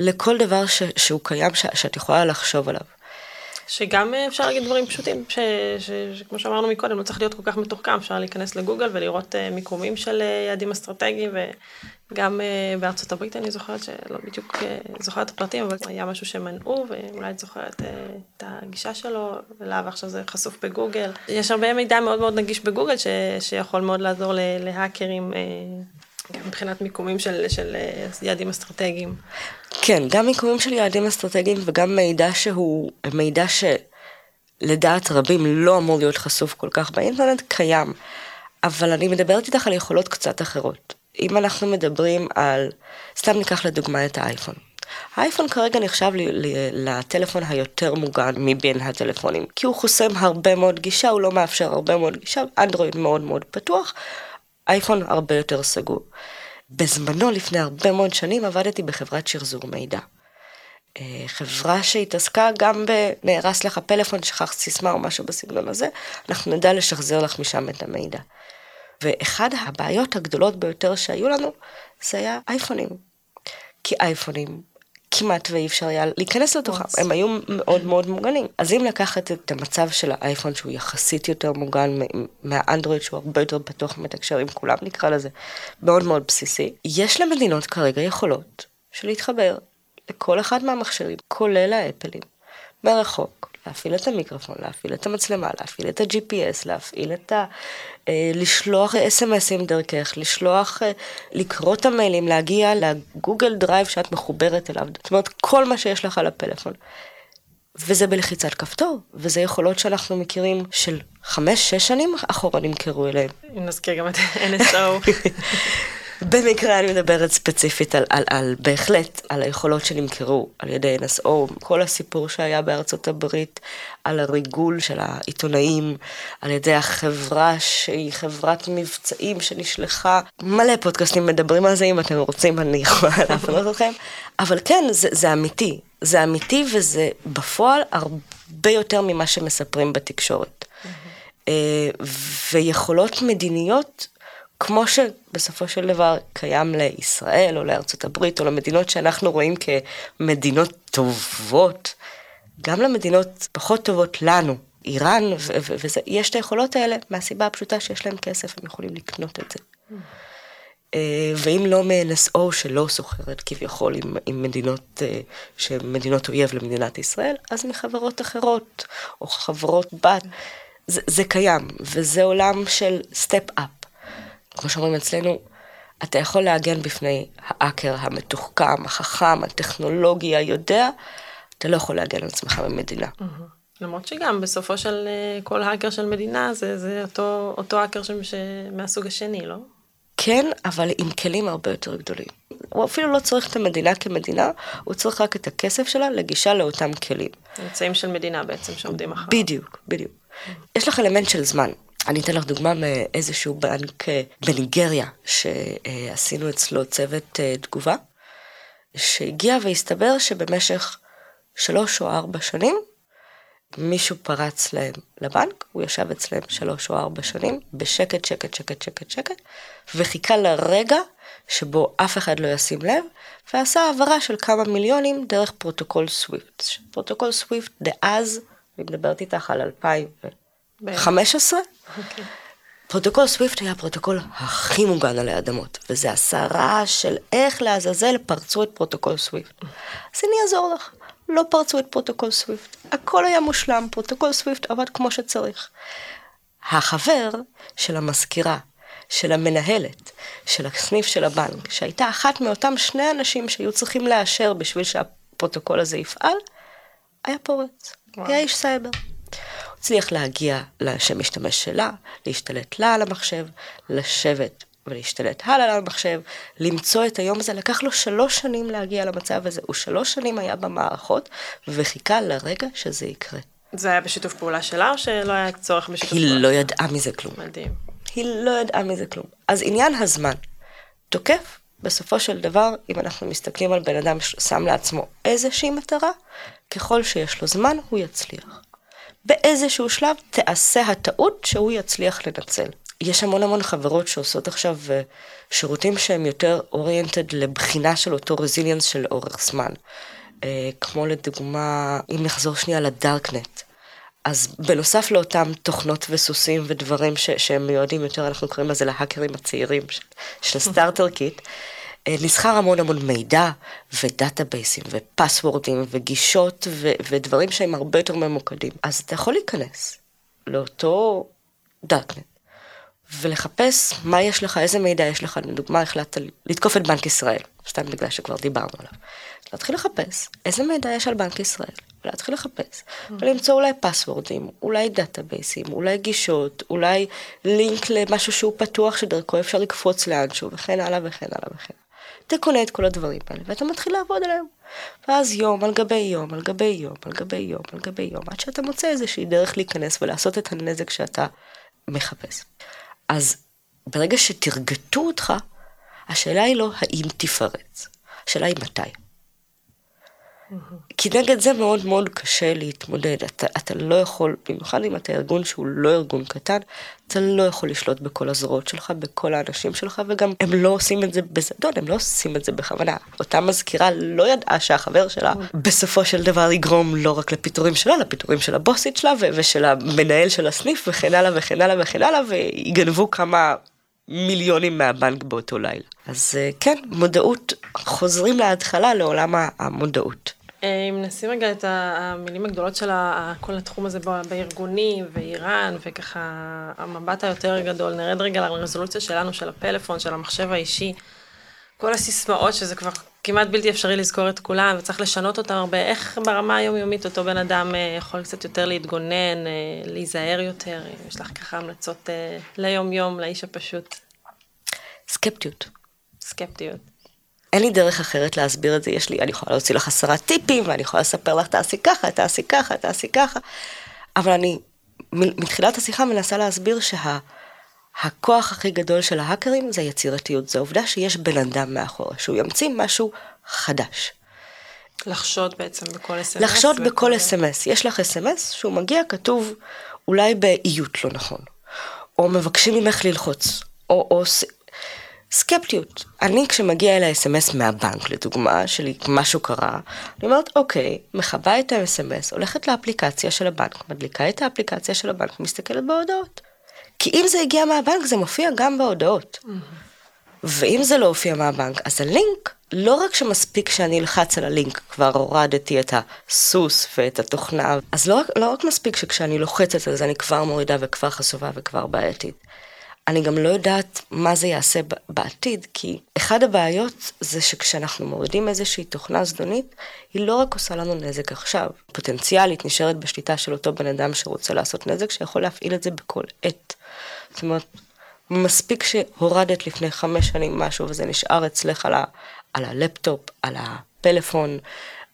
לכל דבר ש, שהוא קיים ש, שאת יכולה לחשוב עליו. שגם אה, אפשר להגיד דברים פשוטים, ש, ש, שכמו שאמרנו מקודם, לא צריך להיות כל כך מתוחכם, אפשר להיכנס לגוגל ולראות uh, מיקומים של uh, יעדים אסטרטגיים, וגם בארצות הברית אני זוכרת שלא בדיוק זוכרת את הפרטים, אבל היה משהו שמנעו, ואולי את זוכרת את הגישה שלו אליו, ועכשיו זה חשוף בגוגל. יש הרבה מידע מאוד מאוד נגיש בגוגל, ש, שיכול מאוד לעזור להאקרים. גם מבחינת מיקומים של, של יעדים אסטרטגיים. כן, גם מיקומים של יעדים אסטרטגיים וגם מידע שהוא מידע שלדעת רבים לא אמור להיות חשוף כל כך באינטרנט, קיים. אבל אני מדברת איתך על יכולות קצת אחרות. אם אנחנו מדברים על, סתם ניקח לדוגמה את האייפון. האייפון כרגע נחשב לטלפון היותר מוגן מבין הטלפונים, כי הוא חוסם הרבה מאוד גישה, הוא לא מאפשר הרבה מאוד גישה, אנדרואיד מאוד מאוד פתוח, אייפון הרבה יותר סגור. בזמנו, לפני הרבה מאוד שנים, עבדתי בחברת שחזור מידע. אה, חברה שהתעסקה גם בנהרס לך פלאפון, שכח סיסמה או משהו בסגנון הזה, אנחנו נדע לשחזר לך משם את המידע. ואחד הבעיות הגדולות ביותר שהיו לנו, זה היה אייפונים. כי אייפונים כמעט ואי אפשר היה להיכנס לתוכם, הם היו מאוד מאוד מוגנים. אז אם לקחת את המצב של האייפון שהוא יחסית יותר מוגן מהאנדרואיד שהוא הרבה יותר פתוח מתקשר עם כולם נקרא לזה, מאוד מאוד בסיסי, יש למדינות כרגע יכולות של להתחבר לכל אחד מהמכשירים, כולל האפלים, מרחוק, להפעיל את המיקרופון, להפעיל את המצלמה, להפעיל את ה-GPS, להפעיל את ה... אה, לשלוח אס.אם.אסים דרכך, לשלוח, אה, לקרוא את המיילים, להגיע לגוגל דרייב שאת מחוברת אליו. זאת אומרת, כל מה שיש לך על הפלאפון. וזה בלחיצת כפתור, וזה יכולות שאנחנו מכירים של חמש, שש שנים אחורה נמכרו אליהם. אם נזכיר גם את NSO. במקרה אני מדברת ספציפית על, על, על בהחלט על היכולות שנמכרו על ידי NSO, כל הסיפור שהיה בארצות הברית, על הריגול של העיתונאים, על ידי החברה שהיא חברת מבצעים שנשלחה, מלא פודקאסטים מדברים על זה, אם אתם רוצים אני יכולה להפנות אתכם, אבל כן, זה, זה אמיתי, זה אמיתי וזה בפועל הרבה יותר ממה שמספרים בתקשורת. אה, ויכולות מדיניות כמו שבסופו של דבר קיים לישראל או לארצות הברית או למדינות שאנחנו רואים כמדינות טובות, גם למדינות פחות טובות לנו, איראן, ויש את היכולות האלה מהסיבה הפשוטה שיש להם כסף, הם יכולים לקנות את זה. אה, ואם לא מ-NSO שלא סוחרת כביכול עם, עם מדינות, אה, שהן מדינות אויב למדינת ישראל, אז מחברות אחרות, או חברות בת. זה, זה קיים, וזה עולם של step-up. כמו שאומרים אצלנו, אתה יכול להגן בפני האקר המתוחכם, החכם, הטכנולוגי, היודע, אתה לא יכול להגן על עצמך במדינה. למרות שגם בסופו של אה, כל האקר של מדינה זה, זה אותו, אותו האקר. ש... מהסוג השני, לא? כן, אבל עם כלים הרבה יותר גדולים. הוא אפילו לא צריך את המדינה כמדינה, הוא צריך רק את הכסף שלה לגישה לאותם כלים. אמצעים של מדינה בעצם שעומדים אחריו. בדיוק, בדיוק. יש לך אלמנט של זמן. אני אתן לך דוגמה מאיזשהו בנק אה, בניגריה, שעשינו אצלו צוות אה, תגובה, שהגיע והסתבר שבמשך שלוש או ארבע שנים, מישהו פרץ להם לבנק, הוא ישב אצלם שלוש או ארבע שנים, בשקט, שקט, שקט, שקט, שקט, וחיכה לרגע שבו אף אחד לא ישים לב, ועשה העברה של כמה מיליונים דרך פרוטוקול סוויפט. פרוטוקול סוויפט דאז, אני מדברת איתך על 2000. 15? אוקיי. פרוטוקול סוויפט היה הפרוטוקול הכי מוגן עלי אדמות, וזה רעש של איך לעזאזל פרצו את פרוטוקול סוויפט. אז אני אעזור לך, לא פרצו את פרוטוקול סוויפט, הכל היה מושלם, פרוטוקול סוויפט עבד כמו שצריך. החבר של המזכירה, של המנהלת, של הסניף של הבנק, שהייתה אחת מאותם שני אנשים שהיו צריכים לאשר בשביל שהפרוטוקול הזה יפעל, היה פורץ, וואו. היה איש סייבר. הצליח להגיע לשם משתמש שלה, להשתלט לה על המחשב, לשבת ולהשתלט הלאה על המחשב, למצוא את היום הזה, לקח לו שלוש שנים להגיע למצב הזה, הוא שלוש שנים היה במערכות וחיכה לרגע שזה יקרה. זה היה בשיתוף פעולה שלה או שלא היה צורך בשיתוף פעולה? היא לא ידעה מזה כלום. מדהים. היא לא ידעה מזה כלום. אז עניין הזמן, תוקף בסופו של דבר, אם אנחנו מסתכלים על בן אדם ששם לעצמו איזושהי מטרה, ככל שיש לו זמן, הוא יצליח. באיזשהו שלב תעשה הטעות שהוא יצליח לנצל. יש המון המון חברות שעושות עכשיו אה, שירותים שהם יותר oriented לבחינה של אותו resilience של אורך זמן. אה, כמו לדוגמה, אם נחזור שנייה לדארקנט, אז בנוסף לאותם תוכנות וסוסים ודברים ש- שהם מיועדים יותר, אנחנו קוראים לזה להאקרים הצעירים של, של starter kit, נסחר המון המון מידע ודאטאבייסים ופסוורדים וגישות ו- ודברים שהם הרבה יותר ממוקדים. אז אתה יכול להיכנס לאותו דארקנט ולחפש מה יש לך, איזה מידע יש לך, לדוגמה החלטת לתקוף את בנק ישראל, סתם בגלל שכבר דיברנו עליו. להתחיל לחפש איזה מידע יש על בנק ישראל, להתחיל לחפש, ולמצוא אולי פסוורדים, אולי דאטאבייסים, אולי גישות, אולי לינק למשהו שהוא פתוח שדרכו אפשר לקפוץ לאנשהו, וכן הלאה וכן הלאה וכן. אתה קונה את כל הדברים האלה, ואתה מתחיל לעבוד עליהם. ואז יום על גבי יום, על גבי יום, על גבי יום, על גבי יום, עד שאתה מוצא איזושהי דרך להיכנס ולעשות את הנזק שאתה מחפש. אז ברגע שתרגטו אותך, השאלה היא לא האם תפרץ, השאלה היא מתי. כי נגד זה מאוד מאוד קשה להתמודד. אתה, אתה לא יכול, במיוחד אם אתה ארגון שהוא לא ארגון קטן, אתה לא יכול לשלוט בכל הזרועות שלך, בכל האנשים שלך, וגם הם לא עושים את זה בזדון, הם לא עושים את זה בכוונה. אותה מזכירה לא ידעה שהחבר שלה בסופו של דבר יגרום לא רק לפיטורים שלה, לפיטורים של הבוסית שלה ו- ושל המנהל של הסניף וכן הלאה וכן הלאה וכן הלאה, ויגנבו כמה מיליונים מהבנק באותו לילה. אז אה, כן, מודעות, חוזרים להתחלה לעולם המודעות. אה, אם נשים רגע את המילים הגדולות של כל התחום הזה בארגונים ואיראן וככה המבט היותר גדול, נרד רגע לרזולוציה שלנו, של הפלאפון, של המחשב האישי. כל הסיסמאות שזה כבר כמעט בלתי אפשרי לזכור את כולם וצריך לשנות אותם הרבה, איך ברמה היומיומית אותו בן אדם אה, יכול קצת יותר להתגונן, אה, להיזהר יותר, אם יש לך ככה המלצות ליום יום, לאיש הפשוט, סקפטיות. סקפטיות. אין לי דרך אחרת להסביר את זה, יש לי, אני יכולה להוציא לך עשרה טיפים, ואני יכולה לספר לך, תעשי ככה, תעשי ככה, תעשי ככה, אבל אני מתחילת השיחה מנסה להסביר שהכוח הכי גדול של ההאקרים זה יצירתיות, זה העובדה שיש בן אדם מאחורה, שהוא ימציא משהו חדש. לחשוד בעצם בכל אס.אם.אס. לחשוד בכל אס.אם.אס, יש לך אס.אם.אס שהוא מגיע כתוב אולי באיות לא נכון, או מבקשים ממך ללחוץ, או, או סקפטיות. אני כשמגיע אל ה-אס.אם.אס מהבנק לדוגמה, שלי משהו קרה, אני אומרת אוקיי, מכבה את ה-אס.אם.אס, הולכת לאפליקציה של הבנק, מדליקה את האפליקציה של הבנק, מסתכלת בהודעות. כי אם זה הגיע מהבנק זה מופיע גם בהודעות. ואם זה לא הופיע מהבנק, אז הלינק, לא רק שמספיק שאני אלחץ על הלינק, כבר הורדתי את הסוס ואת התוכנה, אז לא, לא רק מספיק שכשאני לוחצת על זה אני כבר מורידה וכבר חשופה וכבר בעייתית. אני גם לא יודעת מה זה יעשה בעתיד, כי אחד הבעיות זה שכשאנחנו מורידים איזושהי תוכנה זדונית, היא לא רק עושה לנו נזק עכשיו, פוטנציאלית נשארת בשליטה של אותו בן אדם שרוצה לעשות נזק, שיכול להפעיל את זה בכל עת. זאת אומרת, מספיק שהורדת לפני חמש שנים משהו וזה נשאר אצלך על, ה, על הלפטופ, על הפלאפון,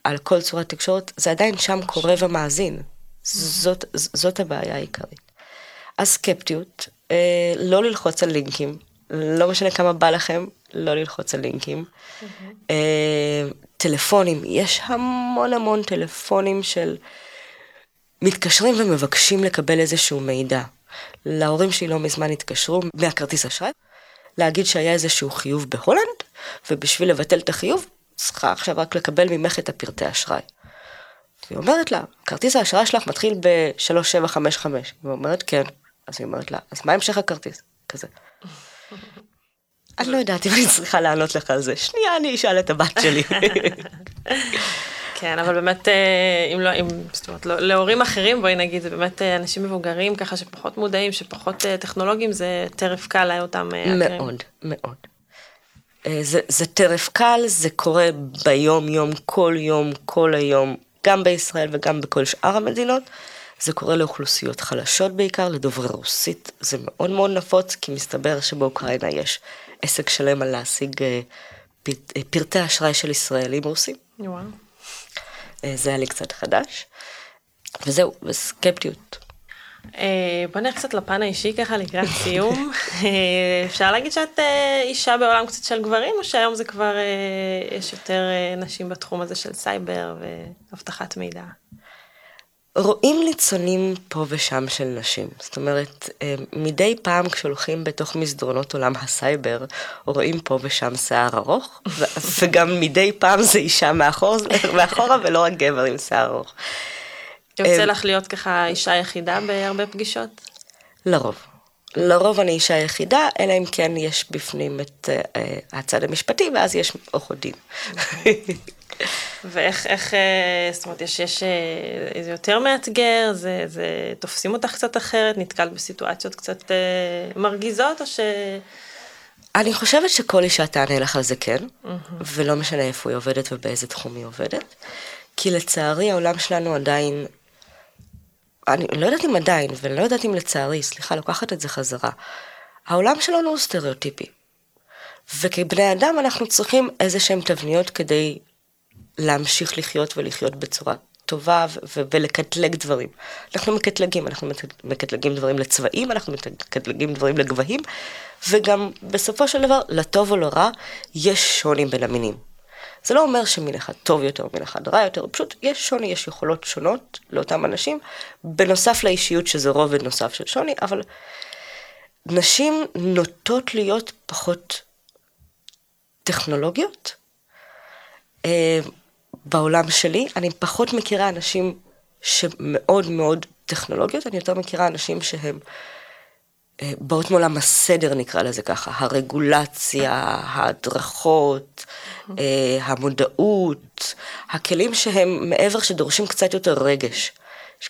על כל צורת תקשורת, זה עדיין שם קורא ומאזין. זאת, זאת הבעיה העיקרית. אז סקפטיות, אה, לא ללחוץ על לינקים, לא משנה כמה בא לכם, לא ללחוץ על לינקים. אה, טלפונים, יש המון המון טלפונים של מתקשרים ומבקשים לקבל איזשהו מידע. להורים שלי לא מזמן התקשרו מהכרטיס אשראי, להגיד שהיה איזשהו חיוב בהולנד, ובשביל לבטל את החיוב, צריכה עכשיו רק לקבל ממך את הפרטי אשראי. היא אומרת לה, כרטיס האשראי שלך מתחיל ב-3755. היא אומרת, כן. אז היא אומרת לה, אז מה המשך הכרטיס? כזה. אני לא יודעת אם אני צריכה לענות לך על זה. שנייה, אני אשאל את הבת שלי. כן, אבל באמת, אה, אם לא, אם, זאת אומרת, לא- להורים אחרים, בואי נגיד, זה באמת אה, אנשים מבוגרים ככה שפחות מודעים, שפחות אה, טכנולוגיים, זה טרף קל לאותם. מאוד, מאוד. אה, זה, זה טרף קל, זה קורה ביום יום, כל יום, כל היום, גם בישראל וגם בכל שאר המדינות. זה קורה לאוכלוסיות חלשות בעיקר, לדוברי רוסית. זה מאוד מאוד נפוץ, כי מסתבר שבאוקראינה יש עסק שלם על להשיג אה, אה, פרטי אשראי של ישראלים רוסים. וואו. אה, זה היה לי קצת חדש. וזהו, וסקפטיות. בוא נלך קצת לפן האישי ככה לקראת סיום. אפשר להגיד שאת אישה בעולם קצת של גברים, או שהיום זה כבר, יש יותר נשים בתחום הזה של סייבר ואבטחת מידע? רואים ניצנים פה ושם של נשים. זאת אומרת, אה, מדי פעם כשהולכים בתוך מסדרונות עולם הסייבר, רואים פה ושם שיער ארוך, וגם מדי פעם זה אישה מאחור, מאחורה ולא רק גבר עם שיער ארוך. יוצא לך להיות ככה אישה יחידה בהרבה פגישות? לרוב. לרוב אני אישה יחידה, אלא אם כן יש בפנים את uh, הצד המשפטי, ואז יש עורכות דין. ואיך, איך, אה, זאת אומרת, יש, יש איזה יותר מאתגר, זה, זה, תופסים אותך קצת אחרת, נתקלת בסיטואציות קצת אה, מרגיזות, או ש... אני חושבת שכל אישה תענה לך על זה כן, mm-hmm. ולא משנה איפה היא עובדת ובאיזה תחום היא עובדת, כי לצערי העולם שלנו עדיין אני לא יודעת אם עדיין, ואני לא יודעת אם לצערי, סליחה, לוקחת את זה חזרה. העולם שלנו הוא סטריאוטיפי. וכבני אדם אנחנו צריכים איזה שהם תבניות כדי להמשיך לחיות ולחיות בצורה טובה ולקטלג דברים. אנחנו מקטלגים, אנחנו מקטלגים דברים לצבעים, אנחנו מקטלגים דברים לגבהים, וגם בסופו של דבר, לטוב או לרע, יש שוני בין המינים. זה לא אומר שמין אחד טוב יותר, מין אחד רע יותר, פשוט יש שוני, יש יכולות שונות לאותם אנשים, בנוסף לאישיות שזה רובד נוסף של שוני, אבל נשים נוטות להיות פחות טכנולוגיות. בעולם שלי, אני פחות מכירה אנשים שמאוד מאוד טכנולוגיות, אני יותר מכירה אנשים שהם אה, באות מעולם הסדר נקרא לזה ככה, הרגולציה, ההדרכות, אה, המודעות, הכלים שהם מעבר שדורשים קצת יותר רגש.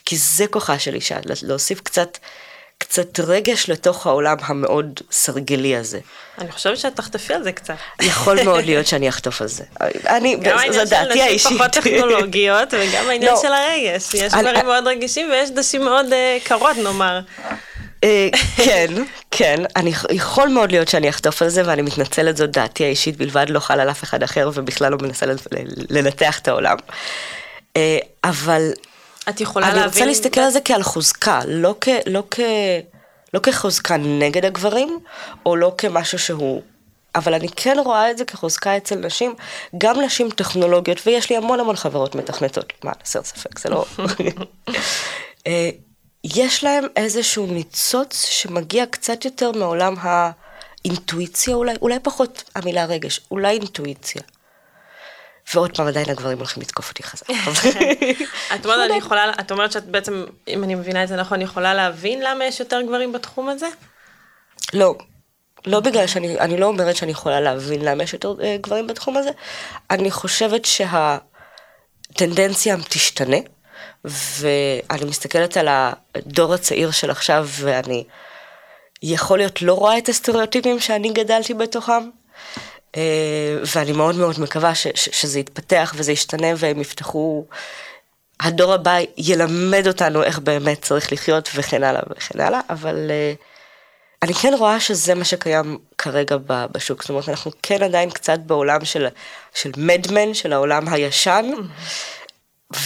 כי זה כוחה של אישה, להוסיף קצת, קצת רגש לתוך העולם המאוד סרגלי הזה. אני חושבת שאת תחטפי על זה קצת. יכול מאוד להיות שאני אחטוף על זה. אני, זו דעתי האישית. גם העניין של נשים פחות טכנולוגיות וגם העניין לא, של הרגש. יש דברים מאוד רגישים ויש נשים מאוד uh, קרות נאמר. אה, כן, כן, אני יכול מאוד להיות שאני אחטוף על זה ואני מתנצלת, זאת דעתי האישית בלבד, לא חל על אף אחד אחר ובכלל לא מנסה לנתח את העולם. אה, אבל את יכולה להבין... אני רוצה להסתכל על זה כעל חוזקה, לא, כ, לא, כ, לא כחוזקה נגד הגברים, או לא כמשהו שהוא... אבל אני כן רואה את זה כחוזקה אצל נשים, גם נשים טכנולוגיות, ויש לי המון המון חברות מתכנתות, מה, נסר ספק, זה לא... אה, יש להם איזשהו ניצוץ שמגיע קצת יותר מעולם האינטואיציה אולי, אולי פחות המילה רגש, אולי אינטואיציה. ועוד פעם עדיין הגברים הולכים לתקוף אותי חזק. את אומרת, אני יכולה, את אומרת שאת בעצם, אם אני מבינה את זה נכון, יכולה להבין למה יש יותר גברים בתחום הזה? לא. לא בגלל שאני, אני לא אומרת שאני יכולה להבין למה יש יותר אה, גברים בתחום הזה, אני חושבת שהטנדנציה תשתנה. ואני מסתכלת על הדור הצעיר של עכשיו, ואני יכול להיות לא רואה את הסטריאוטיפים שאני גדלתי בתוכם, ואני מאוד מאוד מקווה ש, ש, שזה יתפתח וזה ישתנה והם יפתחו, הדור הבא ילמד אותנו איך באמת צריך לחיות וכן הלאה וכן הלאה, אבל אה, אני כן רואה שזה מה שקיים כרגע בשוק, זאת אומרת אנחנו כן עדיין קצת בעולם של, של מדמן, של העולם הישן,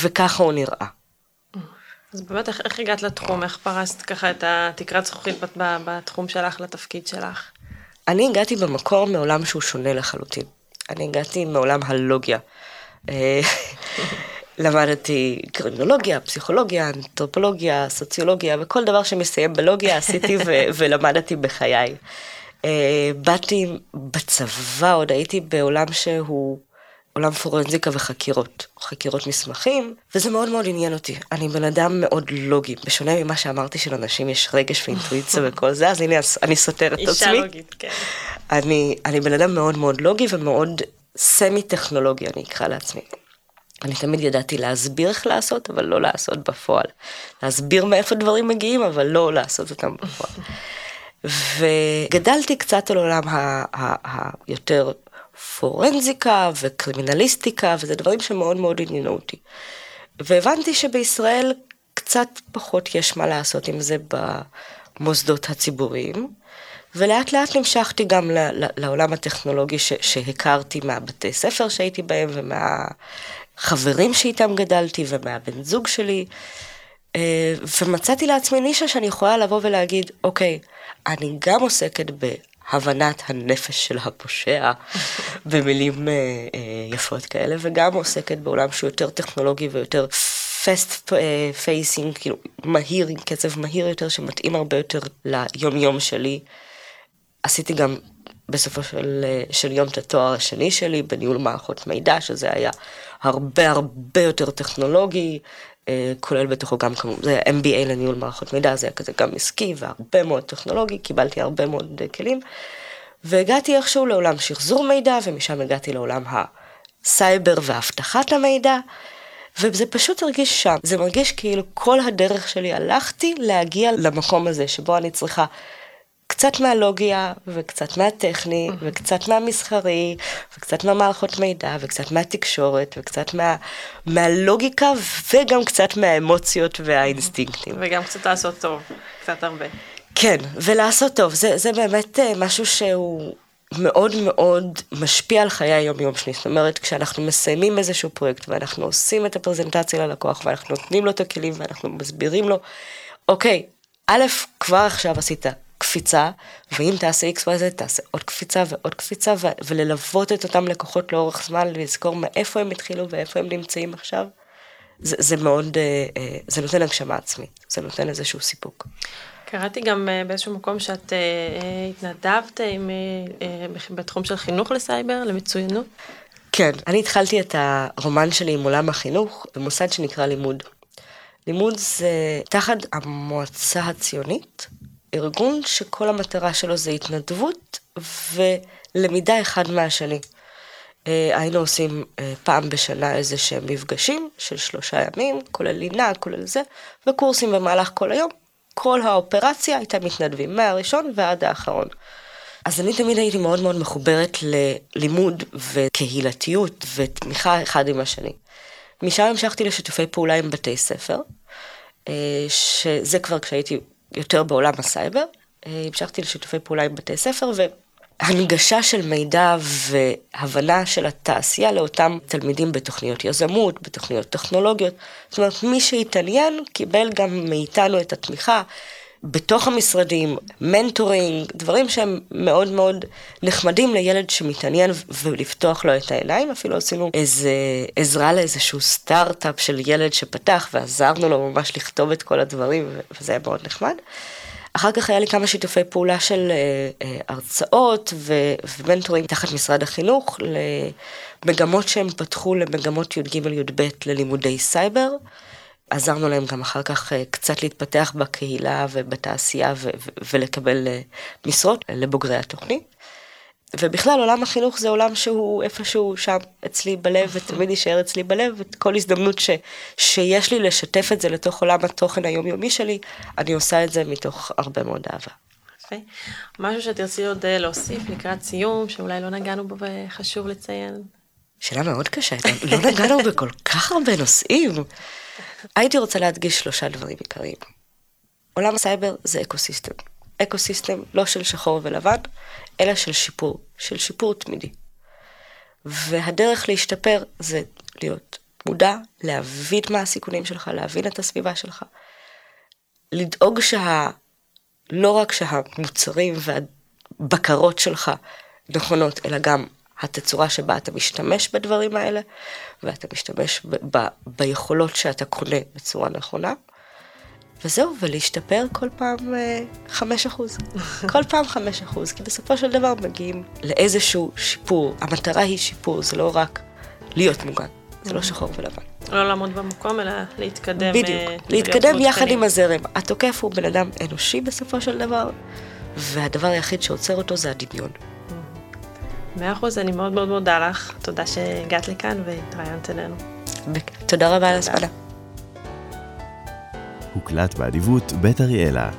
וככה הוא נראה. אז באמת, איך, איך הגעת לתחום? איך פרסת ככה את התקרת זכוכית בתחום שלך לתפקיד שלך? אני הגעתי במקור מעולם שהוא שונה לחלוטין. אני הגעתי מעולם הלוגיה. אה, למדתי קרימינולוגיה, פסיכולוגיה, אנתרופולוגיה, סוציולוגיה, וכל דבר שמסיים בלוגיה עשיתי ו- ולמדתי בחיי. Uh, באתי בצבא, עוד הייתי בעולם שהוא עולם פורנזיקה וחקירות, חקירות מסמכים, וזה מאוד מאוד עניין אותי. אני בן אדם מאוד לוגי, בשונה ממה שאמרתי שלאנשים יש רגש ואינטואיציה וכל זה, אז הנה אני סותר את עצמי. אישה לוגית, כן. אני, אני בן אדם מאוד מאוד לוגי ומאוד סמי טכנולוגי, אני אקרא לעצמי. אני תמיד ידעתי להסביר איך לעשות, אבל לא לעשות בפועל. להסביר מאיפה דברים מגיעים, אבל לא לעשות אותם בפועל. וגדלתי קצת על עולם היותר פורנזיקה וקרימינליסטיקה, וזה דברים שמאוד מאוד עניינו אותי. והבנתי שבישראל קצת פחות יש מה לעשות עם זה במוסדות הציבוריים, ולאט לאט נמשכתי גם לעולם הטכנולוגי ש- שהכרתי מהבתי ספר שהייתי בהם ומהחברים שאיתם גדלתי ומהבן זוג שלי. אה, ומצאתי לעצמי נישה שאני יכולה לבוא ולהגיד, אוקיי, אני גם עוסקת הבנת הנפש של הפושע במילים אה, אה, יפות כאלה, וגם עוסקת בעולם שהוא יותר טכנולוגי ויותר fast facing, כאילו מהיר, עם קצב מהיר יותר, שמתאים הרבה יותר ליום-יום שלי. עשיתי גם בסופו של, של יום את התואר השני שלי בניהול מערכות מידע, שזה היה הרבה הרבה יותר טכנולוגי, אה, כולל בתוכו גם כמובן, זה MBA לניהול מערכות מידע, זה היה כזה גם עסקי והרבה מאוד טכנולוגי, קיבלתי הרבה מאוד אה, כלים. והגעתי איכשהו לעולם שחזור מידע, ומשם הגעתי לעולם הסייבר ואבטחת המידע, וזה פשוט הרגיש שם. זה מרגיש כאילו כל הדרך שלי הלכתי להגיע למקום הזה, שבו אני צריכה קצת מהלוגיה, וקצת מהטכני, וקצת מהמסחרי, וקצת מהמערכות מידע, וקצת מהתקשורת, וקצת מה, מהלוגיקה, וגם קצת מהאמוציות והאינסטינקטים. וגם קצת לעשות טוב, קצת הרבה. כן, ולעשות טוב, זה, זה באמת אה, משהו שהוא מאוד מאוד משפיע על חיי היום-יום שלי. זאת אומרת, כשאנחנו מסיימים איזשהו פרויקט, ואנחנו עושים את הפרזנטציה ללקוח, ואנחנו נותנים לו את הכלים, ואנחנו מסבירים לו, אוקיי, א', כבר עכשיו עשית קפיצה, ואם תעשה XYZ, תעשה עוד קפיצה ועוד קפיצה, ו- וללוות את אותם לקוחות לאורך זמן, לזכור מאיפה הם התחילו ואיפה הם נמצאים עכשיו. זה, זה מאוד, אה, אה, זה נותן הגשמה עצמית, זה נותן איזשהו סיפוק. קראתי גם אה, באיזשהו מקום שאת התנדבת עם, בתחום של חינוך לסייבר, למצוינות. כן, אני התחלתי את הרומן שלי עם עולם החינוך במוסד שנקרא לימוד. לימוד זה תחת המועצה הציונית, ארגון שכל המטרה שלו זה התנדבות ולמידה אחד מהשני. אה, היינו עושים אה, פעם בשנה איזה שהם מפגשים של שלושה ימים, כולל לינה, כולל זה, וקורסים במהלך כל היום. כל האופרציה הייתה מתנדבים, מהראשון ועד האחרון. אז אני תמיד הייתי מאוד מאוד מחוברת ללימוד וקהילתיות ותמיכה אחד עם השני. משם המשכתי לשיתופי פעולה עם בתי ספר, אה, שזה כבר כשהייתי יותר בעולם הסייבר. אה, המשכתי לשיתופי פעולה עם בתי ספר והנגשה של מידע והבנה של התעשייה לאותם תלמידים בתוכניות יזמות, בתוכניות טכנולוגיות. זאת אומרת, מי שהתעניין קיבל גם מאיתנו את התמיכה. בתוך המשרדים, mentoring, דברים שהם מאוד מאוד נחמדים לילד שמתעניין ולפתוח לו את העיניים. אפילו עשינו איזה עזרה לאיזשהו סטארט-אפ של ילד שפתח ועזרנו לו ממש לכתוב את כל הדברים וזה היה מאוד נחמד. אחר כך היה לי כמה שיתופי פעולה של אה, אה, הרצאות ו- ו mentoring תחת משרד החינוך למגמות שהם פתחו למגמות י"ג-י"ב ללימודי סייבר. עזרנו להם גם אחר כך אה, קצת להתפתח בקהילה ובתעשייה ו- ו- ולקבל אה, משרות לבוגרי התוכנית. ובכלל עולם החינוך זה עולם שהוא איפשהו שם אצלי בלב ותמיד יישאר אצלי בלב וכל הזדמנות ש, שיש לי לשתף את זה לתוך עולם התוכן היומיומי שלי, אני עושה את זה מתוך הרבה מאוד אהבה. יפה. משהו שתרצי עוד אה, להוסיף לקראת סיום שאולי לא נגענו בו וחשוב לציין. שאלה מאוד קשה, לא נגענו בכל כך הרבה נושאים. הייתי רוצה להדגיש שלושה דברים עיקריים. עולם הסייבר זה ecosystem. ecosystem לא של שחור ולבן, אלא של שיפור, של שיפור תמידי. והדרך להשתפר זה להיות מודע, להבין מה הסיכונים שלך, להבין את הסביבה שלך, לדאוג שה... לא רק שהמוצרים והבקרות שלך נכונות, אלא גם התצורה שבה אתה משתמש בדברים האלה, ואתה משתמש ב- ב- ביכולות שאתה קונה בצורה נכונה. וזהו, ולהשתפר כל פעם אה, חמש אחוז. כל פעם חמש אחוז, כי בסופו של דבר מגיעים לאיזשהו שיפור. המטרה היא שיפור, זה לא רק להיות מוגן, זה לא שחור ולבן. לא לעמוד במקום, אלא להתקדם. בדיוק, אה, להתקדם יחד עם הזרם. התוקף הוא בן אדם אנושי בסופו של דבר, והדבר היחיד שעוצר אותו זה הדמיון. מאה אחוז, אני מאוד מאוד מודה לך. תודה שהגעת לכאן והתראיינת אלינו. תודה רבה על הספנה. הוקלט באדיבות בית אריאלה.